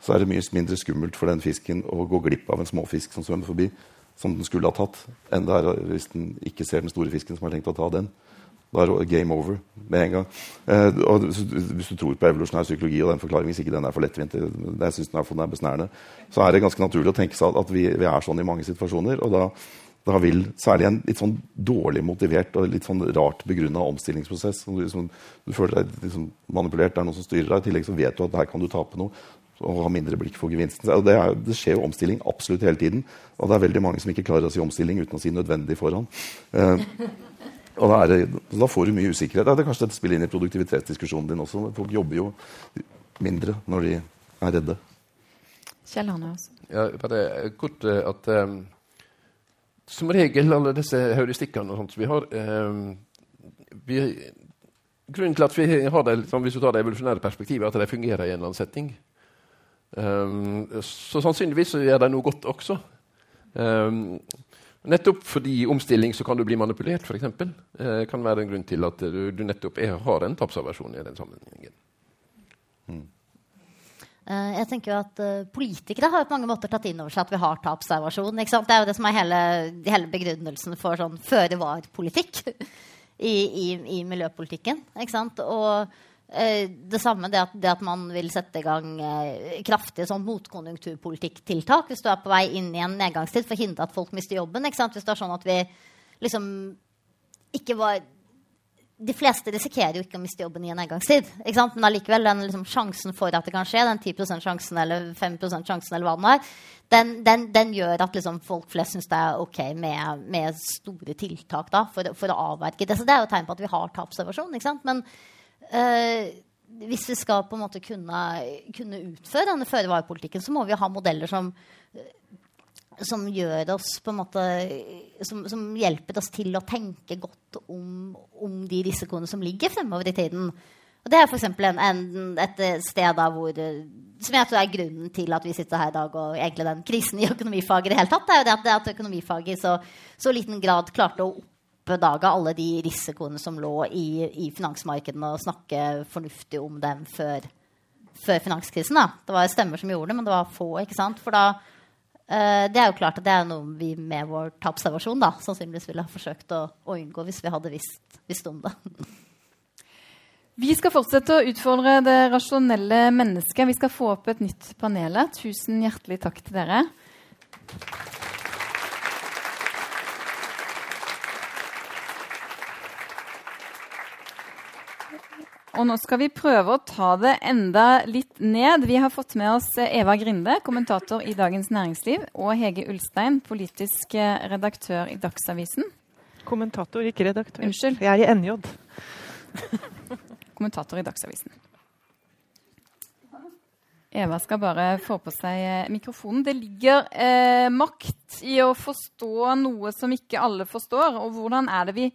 så er det mye mindre skummelt for den fisken å gå glipp av en småfisk som svømmer forbi, som den skulle ha tatt, enn det er hvis den ikke ser den store fisken som har tenkt å ta den. Da er det game over med en gang. Eh, og hvis du tror på evolusjonær psykologi og den forklaringen, hvis ikke den er for lettvint, jeg synes den er, den er besnærende, så er det ganske naturlig å tenke seg at vi, vi, er sånn i mange situasjoner. og da da vil særlig en litt sånn dårlig motivert og litt sånn rart begrunna omstillingsprosess du, liksom, du, føler deg liksom manipulert, det er noen som styrer deg. I tillegg så vet du at her kan du tape noe og ha mindre blikk for gevinsten. Det, er, det, skjer jo omstilling absolutt hele tiden. Og det er veldig mange som ikke klarer å si omstilling uten å si nødvendig foran. Eh, og da, det, da, får du mye usikkerhet. Det er kanskje dette spiller inn i produktivitetsdiskusjonen din også. Folk jobber jo mindre når de er redde.
Kjell Arne også.
Ja, bare kort at um som regel alle disse heuristikkene og sånt vi har eh, vi, Grunnen til at vi har det, liksom, hvis du tar det evolusjonære perspektivet, er at de fungerer i en eller annen setting. Um, så sannsynligvis så gjør de noe godt også. Um, nettopp fordi omstilling så kan du bli manipulert, f.eks. Uh, kan være en grunn til at du, du nettopp er, har en tapsaversjon i den sammenhengen.
Eh, jeg tenker jo at uh, Politikere har på mange måter tatt inn over seg at vi har tapsavasjon. Det er jo det som er hele, hele begrunnelsen for sånn føre-var-politikk i, i, i, miljøpolitikken. Og uh, det samme det at, det at, man vil sette i gang kraftige sånn motkonjunkturpolitikktiltak hvis du er på vei inn i en nedgangstid for å hindre at folk mister jobben. Hvis det er sånn at vi liksom ikke var de fleste risikerer jo ikke å miste jobben i en nedgangstid. Men allikevel, den liksom, sjansen for at det kan skje, den 10% sjansen eller 5% sjansen, eller hva den er, den, den, den gjør at liksom, folk flest syns det er ok med, med store tiltak da, for, for, å avverge det. Så det er jo tegn på at vi har tapsobservasjon. Men øh, hvis vi skal på en måte kunne, kunne utføre denne føre-var-politikken, så må vi ha modeller som som gjør oss på en måte som, som, hjelper oss til å tenke godt om, om, de risikoene som ligger fremover i tiden. Og det er f.eks. Et sted da hvor Som jeg tror er grunnen til at vi sitter her i dag, og egentlig den krisen i økonomifaget i det hele tatt, er jo det at, det at økonomifaget i så, så liten grad klarte å oppdage alle de risikoene som lå i, i finansmarkedene, og snakke fornuftig om dem før, før finanskrisen. Da. Det var stemmer som gjorde det, men det var få. ikke sant? For da det er jo klart at det er noe vi med vår tapsavasjon da, sannsynligvis ville ha forsøkt å, å unngå hvis vi hadde visst, visst, om det.
Vi skal fortsette å utfordre det rasjonelle mennesket. Vi skal få opp et nytt panel. Tusen hjertelig takk til dere. Og nå skal vi prøve å ta det enda litt ned. Vi har fått med oss Eva Grinde, kommentator i Dagens Næringsliv, og Hege Ulstein, politisk eh, redaktør i Dagsavisen.
Kommentator, ikke redaktør.
Unnskyld.
Jeg er i NJ.
kommentator i Dagsavisen. Eva skal bare få på seg eh, mikrofonen. Det ligger eh, makt i å forstå noe som ikke alle forstår. Og hvordan er det vi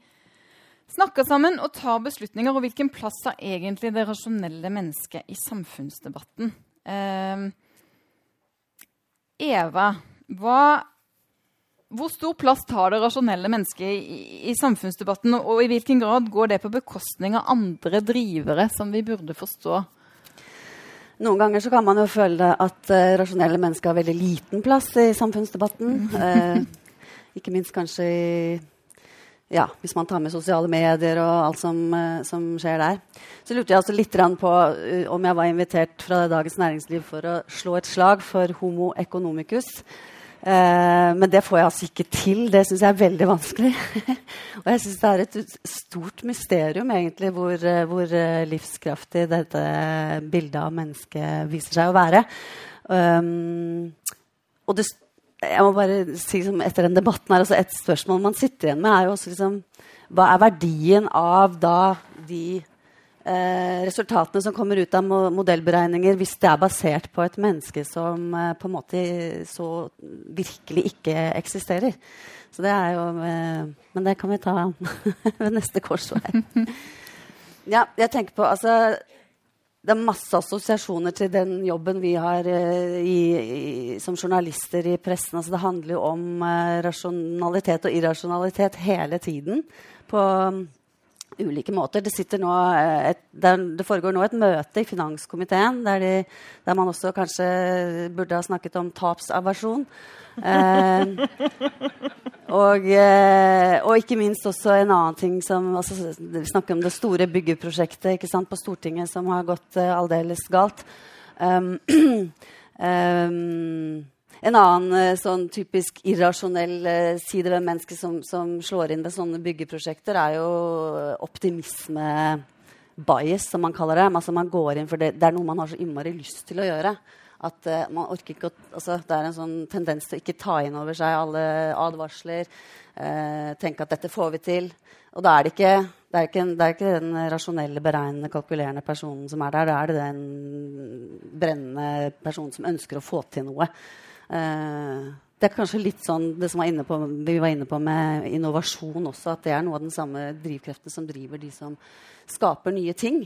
snakker sammen og tar beslutninger. Og hvilken plass har egentlig det rasjonelle mennesket i samfunnsdebatten? Eh, Eva, hva, hvor stor plass tar det rasjonelle mennesket i, i, samfunnsdebatten? Og i hvilken grad går det på bekostning av andre drivere som vi burde forstå?
Noen ganger så kan man jo føle at uh, rasjonelle mennesker har veldig liten plass i samfunnsdebatten. Uh, ikke minst kanskje i ja, hvis man tar med sosiale medier og alt som, uh, som skjer der. Så lurte jeg også litt på uh, om jeg var invitert fra Dagens Næringsliv for å slå et slag for homo economicus. Uh, men det får jeg altså ikke til. Det syns jeg er veldig vanskelig. og jeg syns det er et stort mysterium egentlig hvor, hvor livskraftig dette bildet av mennesket viser seg å være. Um, og det jeg må bare si som etter den debatten her, altså Et spørsmål man sitter igjen med, er jo også liksom Hva er verdien av da de eh, resultatene som kommer ut av modellberegninger, hvis det er basert på et menneske som eh, på en måte så virkelig ikke eksisterer? Så det er jo eh, Men det kan vi ta ved neste korsvei. Ja, jeg tenker på altså det er masse assosiasjoner til den jobben vi har uh, i, i, som journalister i pressen. Altså, det handler jo om uh, rasjonalitet og irrasjonalitet hele tiden på ulike måter. Det, nå, uh, et, det, foregår nå et møte i finanskomiteen der, de, der man også kanskje burde ha snakket om tapsaversjon. Eh, og, eh, og, ikke minst også en annen ting som altså, Vi snakker om det store byggeprosjektet sant, på Stortinget som har gått eh, aldeles galt. Um, um, En annen eh, sånn typisk irrasjonell eh, side ved mennesket som, som, slår inn ved sånne byggeprosjekter, er jo optimisme bias, som man kaller det. Altså man går inn for det, det er noe man har så innmari lyst til å gjøre. At uh, man orker ikke å, altså, Det er en sånn tendens til å ikke ta inn over seg alle advarsler. Uh, tenke at dette får vi til. Og da er det ikke, det er ikke, det er ikke den rasjonelle, beregnende, kalkulerende personen som er der. Da er det den brennende personen som ønsker å få til noe. Uh, det er kanskje litt sånn det som var på, vi var inne på med innovasjon også, at det er noe av den samme drivkreften som driver de som skaper nye ting.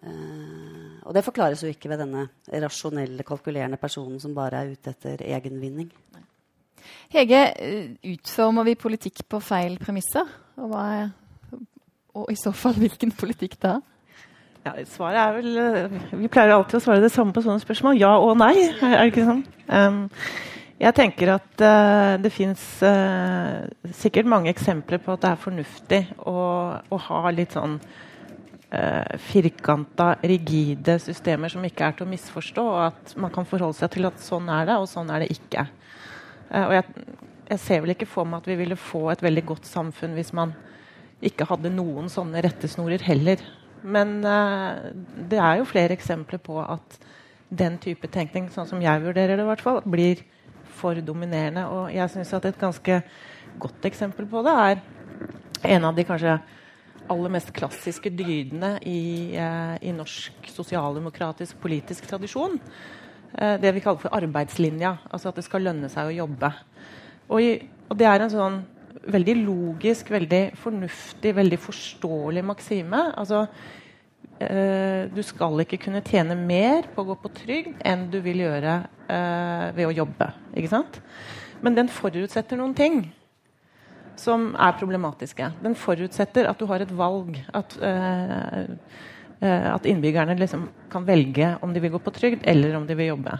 Uh, og det forklares jo ikke ved denne rasjonelle, kalkulerende personen som bare er ute etter egenvinning.
Hege, eh, utformer vi politikk på feil premisser? Og, er, og i så fall, hvilken politikk da?
Ja, svaret er vel eh, Vi pleier alltid å svare det samme på sånne spørsmål. Ja og nei. Er det ikke sånn? Um, jeg tenker at uh, det fins uh, sikkert mange eksempler på at det er fornuftig å, å ha litt sånn uh, firkanta, rigide systemer som ikke er til å misforstå, og at man kan forholde seg til at sånn er det, og sånn er det ikke. Uh, og jeg, jeg, ser vel ikke for meg at vi ville få et veldig godt samfunn hvis man ikke hadde noen sånne rettesnorer heller. Men uh, det er jo flere eksempler på at den type tenkning, sånn som jeg vurderer det, i hvert fall, blir for dominerende. Og jeg syns at et ganske godt eksempel på det er en av de kanskje aller mest klassiske dydene i, uh, i norsk sosialdemokratisk politisk tradisjon. Uh, det vi kaller for arbeidslinja. Altså at det skal lønne seg å jobbe. Og, i, og det er en sånn veldig logisk, veldig fornuftig, veldig forståelig maksime. Altså, eh, du skal ikke kunne tjene mer på å gå på trygd enn du vil gjøre eh, ved å jobbe. Ikke sant? Men den forutsetter noen ting som er problematiske. Den forutsetter at du har et valg. At, uh, uh, at innbyggerne liksom kan velge om de vil gå på trygd eller om de vil jobbe.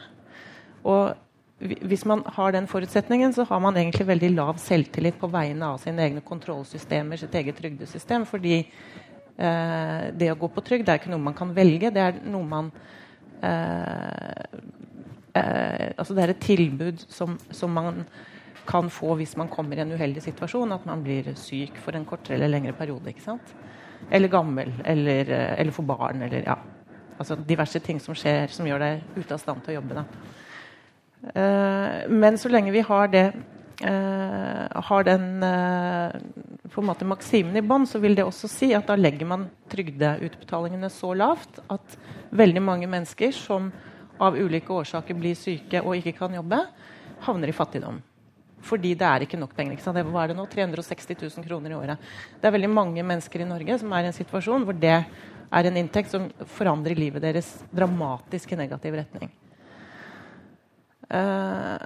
Og hvis man har den forutsetningen, så har man egentlig veldig lav selvtillit på vegne av sine egne kontrollsystemer, sitt eget trygdesystem. Fordi eh, det å gå på trygd er ikke noe man kan velge. Det er noe man altså det er et tilbud som, som man kan få hvis man kommer i en uheldig situasjon, at man blir syk for en kortere eller lengre periode. ikke sant? Eller gammel, eller, eh, eller får barn, eller ja. Altså diverse ting som skjer som gjør deg ute av stand til å jobbe. Da. Uh, men så lenge vi har det uh, har den uh, på en måte maksimen i bånn, så vil det også si at da legger man trygdeutbetalingene så lavt at veldig mange mennesker som av ulike årsaker blir syke og ikke kan jobbe, havner i fattigdom. Fordi det er ikke nok penger. Ikke det, hva er det nå? 360 000 kroner i året. Det er veldig mange mennesker i Norge som er i en situasjon hvor det er en inntekt som forandrer livet deres dramatisk i negativ retning. Uh,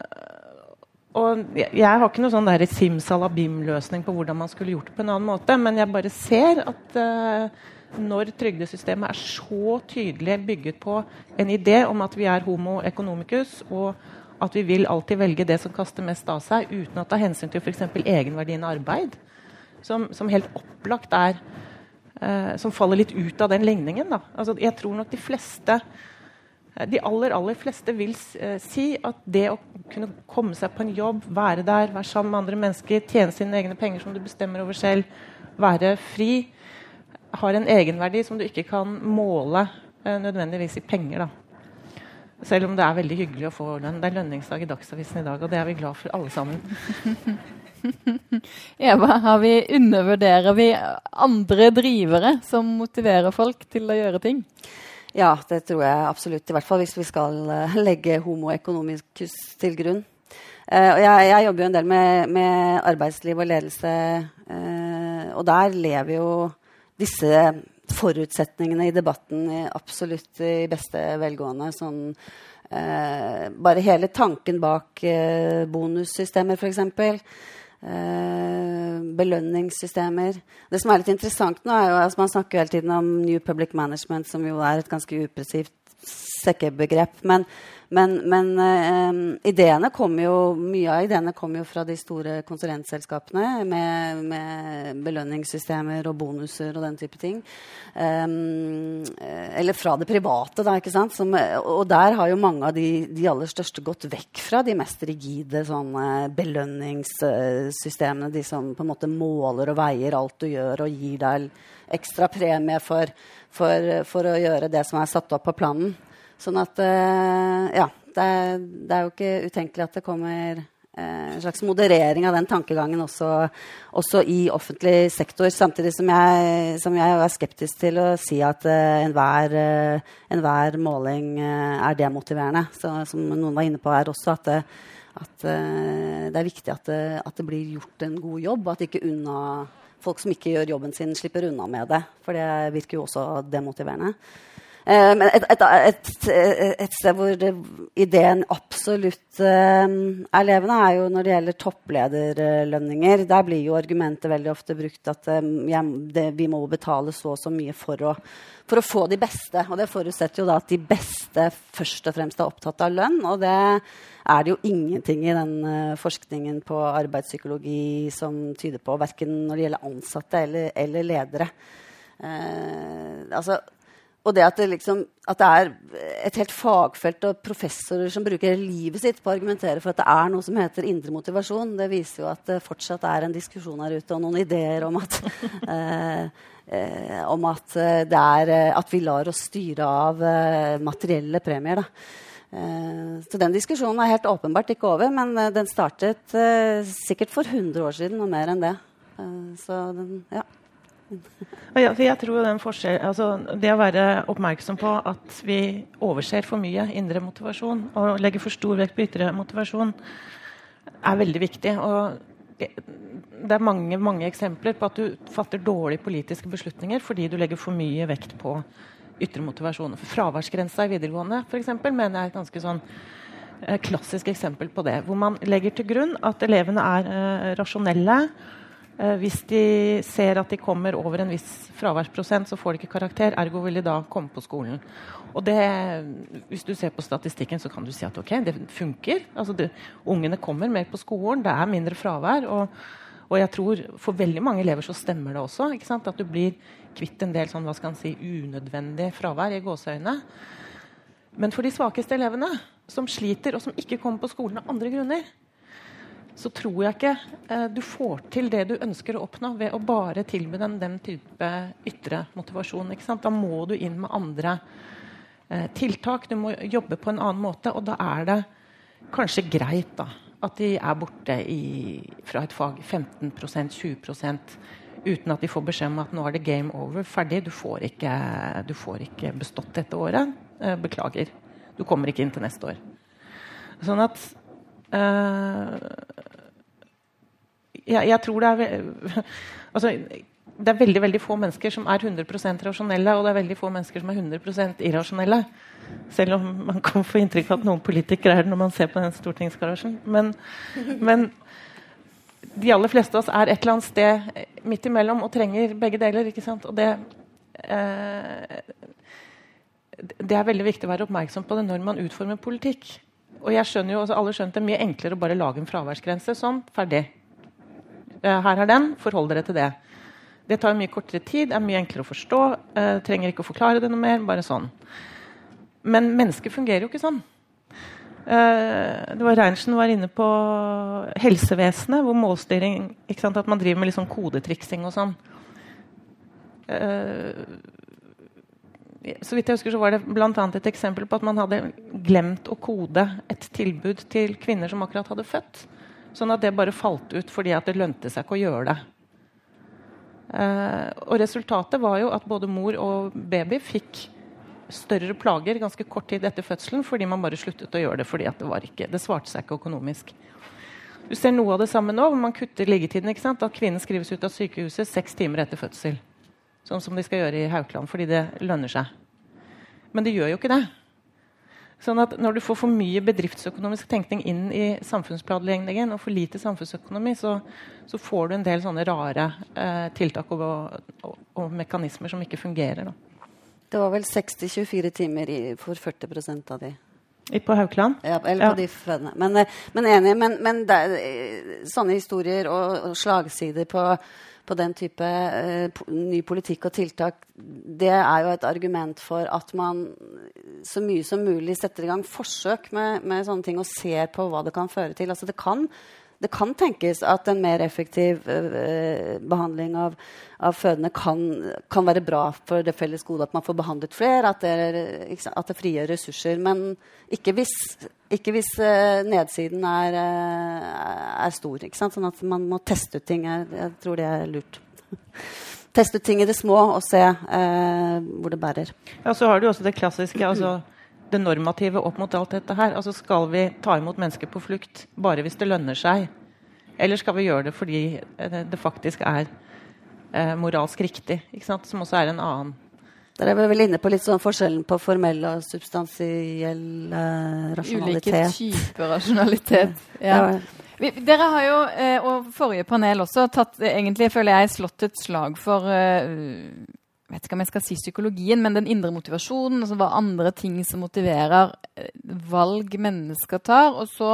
og jeg, har ikke noen sånn simsalabim-løsning på hvordan man skulle gjort det på en annen måte, men jeg bare ser at uh, når trygdesystemet er så tydelig bygget på en idé om at vi er homo economicus, og at vi vil alltid velge det som kaster mest av seg, uten å ta hensyn til f.eks. egenverdien av arbeid, som, som, helt opplagt er eh, Som faller litt ut av den ligningen. Altså, jeg tror nok de fleste de aller aller fleste vil eh, si at det å kunne komme seg på en jobb, være der, være sammen med andre mennesker, tjene sine egne penger som du bestemmer over selv, være fri, har en egenverdi som du ikke kan måle eh, nødvendigvis i penger. da. Selv om det er veldig hyggelig å få lønn. Det er lønningsdag i Dagsavisen i dag, og det er vi glad for alle sammen.
Eva, har vi, undervurderer vi andre drivere som motiverer folk til å gjøre ting?
Ja, det tror jeg absolutt. I hvert fall hvis vi skal uh, legge homo til grunn. Uh, jeg, jeg, jobber jo en del med, med arbeidsliv og ledelse, uh, og der lever jo disse forutsetningene i debatten absolutt i beste velgående. Sånn, eh, bare hele tanken bak eh, bonussystemer, f.eks. Eh, belønningssystemer. Det som er litt interessant nå, er jo at altså man snakker hele tiden om New Public Management, som jo er et ganske upresivt sekkebegrep. Men, men, men uh, ideene kommer jo, mye av ideene kommer jo fra de store konsulentselskapene med, med belønningssystemer og bonuser og den type ting. Um, eller fra det private, da. ikke sant? Som, og der har jo mange av de, de, aller største gått vekk fra de mest rigide sånne belønningssystemene. De som på en måte måler og veier alt du gjør og gir deg ekstra premie for, for, for å gjøre det som er satt opp på planen. Sånn at uh, Ja. Det, det, er jo ikke utenkelig at det kommer uh, en slags moderering av den tankegangen også, også i offentlig sektor. Samtidig som jeg, som jeg, er skeptisk til å si at uh, enhver, enhver måling er demotiverende. Så, som noen var inne på her også, at det, at det er viktig at det, at det, blir gjort en god jobb, og at ikke unna folk som ikke gjør jobben sin, slipper unna med det. For det virker jo også demotiverende. Eh, men et, et, et, et, sted hvor ideen absolutt uh, er levende, er jo når det gjelder topplederlønninger. Der blir jo argumentet veldig ofte brukt at det, vi må betale så og så mye for å, for å, få de beste. Og det forutsetter jo da at de beste først og fremst er opptatt av lønn. Og det er det jo ingenting i den forskningen på arbeidspsykologi som tyder på, verken når det gjelder ansatte eller, eller ledere. Eh, altså, og det at det, liksom, at det, er et helt fagfelt og professorer som bruker livet sitt på å argumentere for at det er noe som heter indre motivasjon, det viser jo at det fortsatt er en diskusjon her ute og noen ideer om at, eh, eh, om at, eh, er, eh, at vi lar oss styre av eh, materielle premier. Så den diskusjonen er helt åpenbart ikke over, men den startet sikkert for 100 år siden og mer enn det. så den, ja.
Ja, jeg tror den forskjell, altså Det å være oppmerksom på at vi overser for mye indre motivasjon og legger for stor vekt på ytre motivasjon, er veldig viktig. Og det er mange, mange eksempler på at du fatter dårlige politiske beslutninger fordi du legger for mye vekt på ytre motivasjon. Fraværsgrensa i videregående for eksempel, mener jeg er et ganske sånn eh, klassisk eksempel på det. Hvor man legger til grunn at elevene er uh, rasjonelle Eh, hvis de ser at de kommer over en viss fraværsprosent, så får de ikke karakter. Ergo vil de da komme på skolen. Og det, Hvis du ser på statistikken, så kan du si at ok, det funker. Altså det, ungene kommer mer på skolen, det er mindre fravær. Og, og, jeg tror for veldig mange elever så stemmer det også. At du blir kvitt en del sånn, hva skal si, unødvendig fravær i gåseøyne. Men for de svakeste elevene, som sliter og som ikke kommer på skolen av andre grunner, så tror jeg ikke eh, du får til det du ønsker å oppnå ved å bare tilby dem den type ytre motivasjon. Da må du inn med andre eh, tiltak. Du må jobbe på en annen måte. Og da er det kanskje greit da, at de er borte i, fra et fag 15% 20% uten at de får beskjed om at nå er det game over, ferdig. Du får ikke, du får ikke bestått dette året. Eh, beklager. Du kommer ikke inn til neste år. Sånn at jeg, jeg, tror det er altså, det er veldig veldig få mennesker som er 100% rasjonelle, og det er veldig få mennesker som er 100 irrasjonelle. Selv om man kan få inntrykk av at noen politikere er det når man ser på den stortingsgarasjen. Men, men, de aller fleste av oss er et eller annet sted midt imellom og trenger begge deler. ikke sant? Og det, eh, det er veldig viktig å være oppmerksom på det når man utformer politikk. Og jeg skjønner jo, altså Alle skjønte det er mye enklere å bare lage en fraværsgrense. Sånn, ferdig. Eh, her er den, forhold dere til det. Det tar mye kortere tid, er mye enklere å forstå. Uh, trenger ikke å forklare det noe mer. bare sånn. Men mennesker fungerer jo ikke sånn. Uh, det var Reinertsen var inne på helsevesenet, hvor målstyring ikke sant, At man driver med litt sånn kodetriksing og sånn. Uh, så vidt jeg husker så var det annet et eksempel på at man hadde glemt å kode et tilbud til kvinner som akkurat hadde født. Sånn at det bare falt ut fordi at det lønte seg ikke å gjøre det. Eh, og resultatet var jo at både mor og baby fikk større plager ganske kort tid etter fødselen fordi man bare sluttet å gjøre det fordi det, ikke, det svarte seg ikke økonomisk. Du ser noe av det samme nå, hvor man kutter liggetiden. At kvinnen skrives ut av sykehuset seks timer etter fødsel. Sånn som de skal gjøre i Haukeland, fordi det lønner seg. Men det gjør jo ikke det. Sånn at Når du får for mye bedriftsøkonomisk tenkning inn i samfunnsplanleggingen, og for lite samfunnsøkonomi, så, så får du en del sånne rare eh, tiltak og, og, og, mekanismer som ikke fungerer. Da.
Det var vel 60-24 timer i, for 40% av de.
I- På Haukeland?
Ja, eller
Ja.
på de fødende. Men, eh, men enig. Men, men det, er, eh, sånne historier og, og slagsider på, på den type uh, ny politikk og tiltak, det er jo et argument for at man så mye som mulig setter i gang forsøk med, med sånne ting og ser på hva det kan føre til. Altså det kan det kan tenkes at en mer effektiv eh, behandling av, av fødende kan, kan være bra for det felles gode. At man får behandlet flere, at det, det frigjør ressurser. Men ikke hvis, ikke hvis eh, nedsiden er, eh, er stor. Sånn at man må teste ut ting. Jeg, jeg tror det er lurt. Teste ut ting i det små og se eh, hvor det bærer.
Ja, så har du også det klassiske, altså det normative opp mot alt dette her. Altså Skal vi ta imot mennesker på flukt bare hvis det lønner seg? Eller skal vi gjøre det fordi eh, det faktisk er eh, moralsk riktig? Ikke sant? Som også er en annen
Der er vi vel inne på litt sånn forskjellen på formell og substansiell eh,
Ulike typer rasjonalitet. Ja.
Ja.
Vi, dere har jo, eh, og forrige panel også, tatt, eh, egentlig føler jeg slått et slag for eh, vet ikke om jeg skal si psykologien, men den indre motivasjonen. Altså hva andre ting som motiverer eh, valg mennesker tar. Og så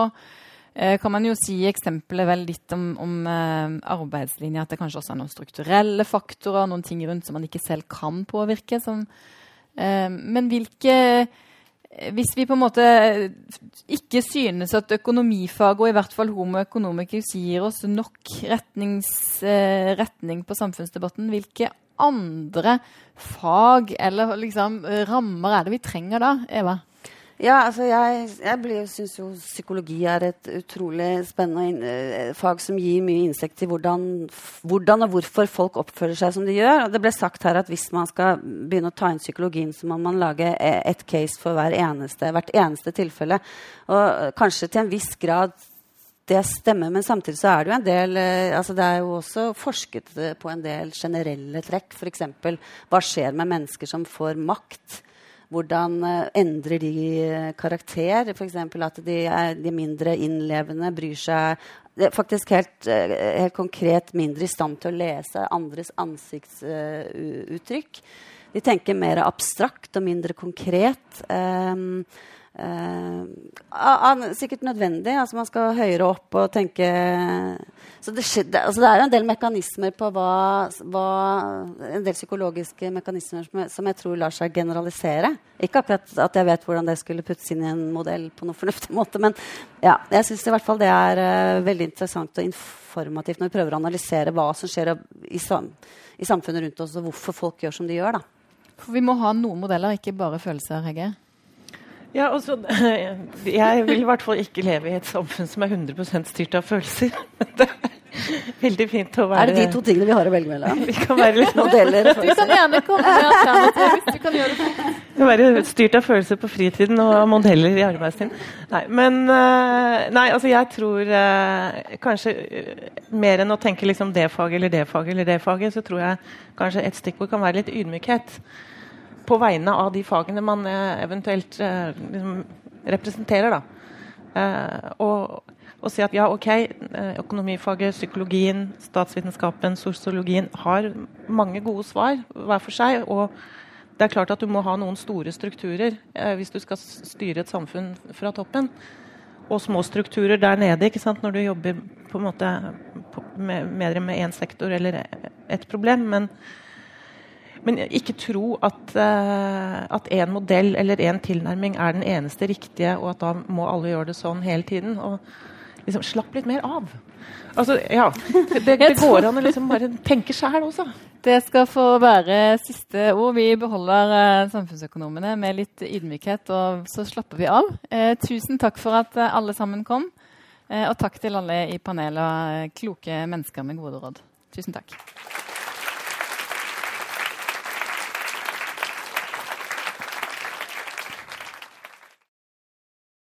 eh, kan man jo si eksempelet vel litt om, om eh, arbeidslinja, at det kanskje også er noen strukturelle faktorer, noen ting rundt som man ikke selv kan påvirke. Som, eh, men hvilke hvis vi på en måte ikke synes at økonomifaget, og i hvert fall homo economicus, gir oss nok retnings, eh, retning på samfunnsdebatten, hvilke andre fag eller liksom, eh, rammer er det vi trenger da, Eva?
Ja, altså jeg, jeg syns jo psykologi er et utrolig spennende eh, fag som gir mye innsikt i hvordan, hvordan og hvorfor folk oppfører seg som de gjør. Og det ble sagt her at hvis man skal begynne å ta inn psykologien, så må man lage ett et case for hver eneste, hvert eneste tilfelle. Og eh, kanskje til en viss grad det stemmer, men samtidig så er det jo en del eh, altså Det er jo også forsket eh, på en del generelle trekk. F.eks. hva skjer med mennesker som får makt? Hvordan eh, endrer de karakter? F.eks. at de er, de mindre innlevende, bryr seg faktisk helt, helt konkret mindre i stand til å lese andres ansiktsuttrykk. de tenker mer abstrakt og mindre konkret. Um, Ah, sikkert nødvendig. altså Man skal høyere opp og tenke Så det, skje- det, altså det er jo en del mekanismer på hva, hva En del psykologiske mekanismer som jeg, som jeg tror lar seg generalisere. Ikke akkurat at jeg vet hvordan det skulle puttes inn i en modell på noen fornuftig måte, men ja, jeg syns i hvert fall det er uh, veldig interessant og informativt når vi prøver å analysere hva som skjer i, sam, i samfunnet rundt oss, og hvorfor folk gjør som de gjør. da.
For vi må ha noen modeller, ikke bare følelser, Hegge.
Ja, altså, Jeg vil i hvert fall ikke leve i et samfunn som er 100 styrt av følelser. Det er veldig fint å være
Er det de to tingene vi har å velge mellom?
Vi kan være, litt,
Modeller?
Du kan gjerne komme med alternativer hvis du kan gjøre det fort.
være styrt av følelser på fritiden og modeller i arbeidstiden. Nei, men eh, Nei, altså jeg tror eh, kanskje eh, mer enn å tenke liksom det faget eller det faget eller det faget, så tror jeg kanskje et stikkord kan være litt ydmykhet på vegne av de fagene man eh, eventuelt eh, liksom representerer. Da. Eh, og, og si at ja, ok, økonomifaget, psykologien, statsvitenskapen, sosiologien har mange gode svar hver for seg. og det er klart at du må ha noen store strukturer eh, hvis du skal styre et samfunn fra toppen. Og små strukturer der nede ikke sant? når du jobber på en måte på, med, mer med én sektor eller et problem. Men, men ikke tro at uh, at én modell eller én tilnærming er den eneste riktige, og at da må alle gjøre det sånn hele tiden. Og liksom slapp litt mer av. Altså, ja, Det, det går an å liksom bare tenke sjæl også.
Det skal få være siste ord. Vi beholder eh, samfunnsøkonomene med litt ydmykhet, og så slapper vi av. Eh, tusen takk for at eh, alle sammen kom. Eh, og takk til alle i panelet, eh, kloke mennesker med gode råd. Tusen takk.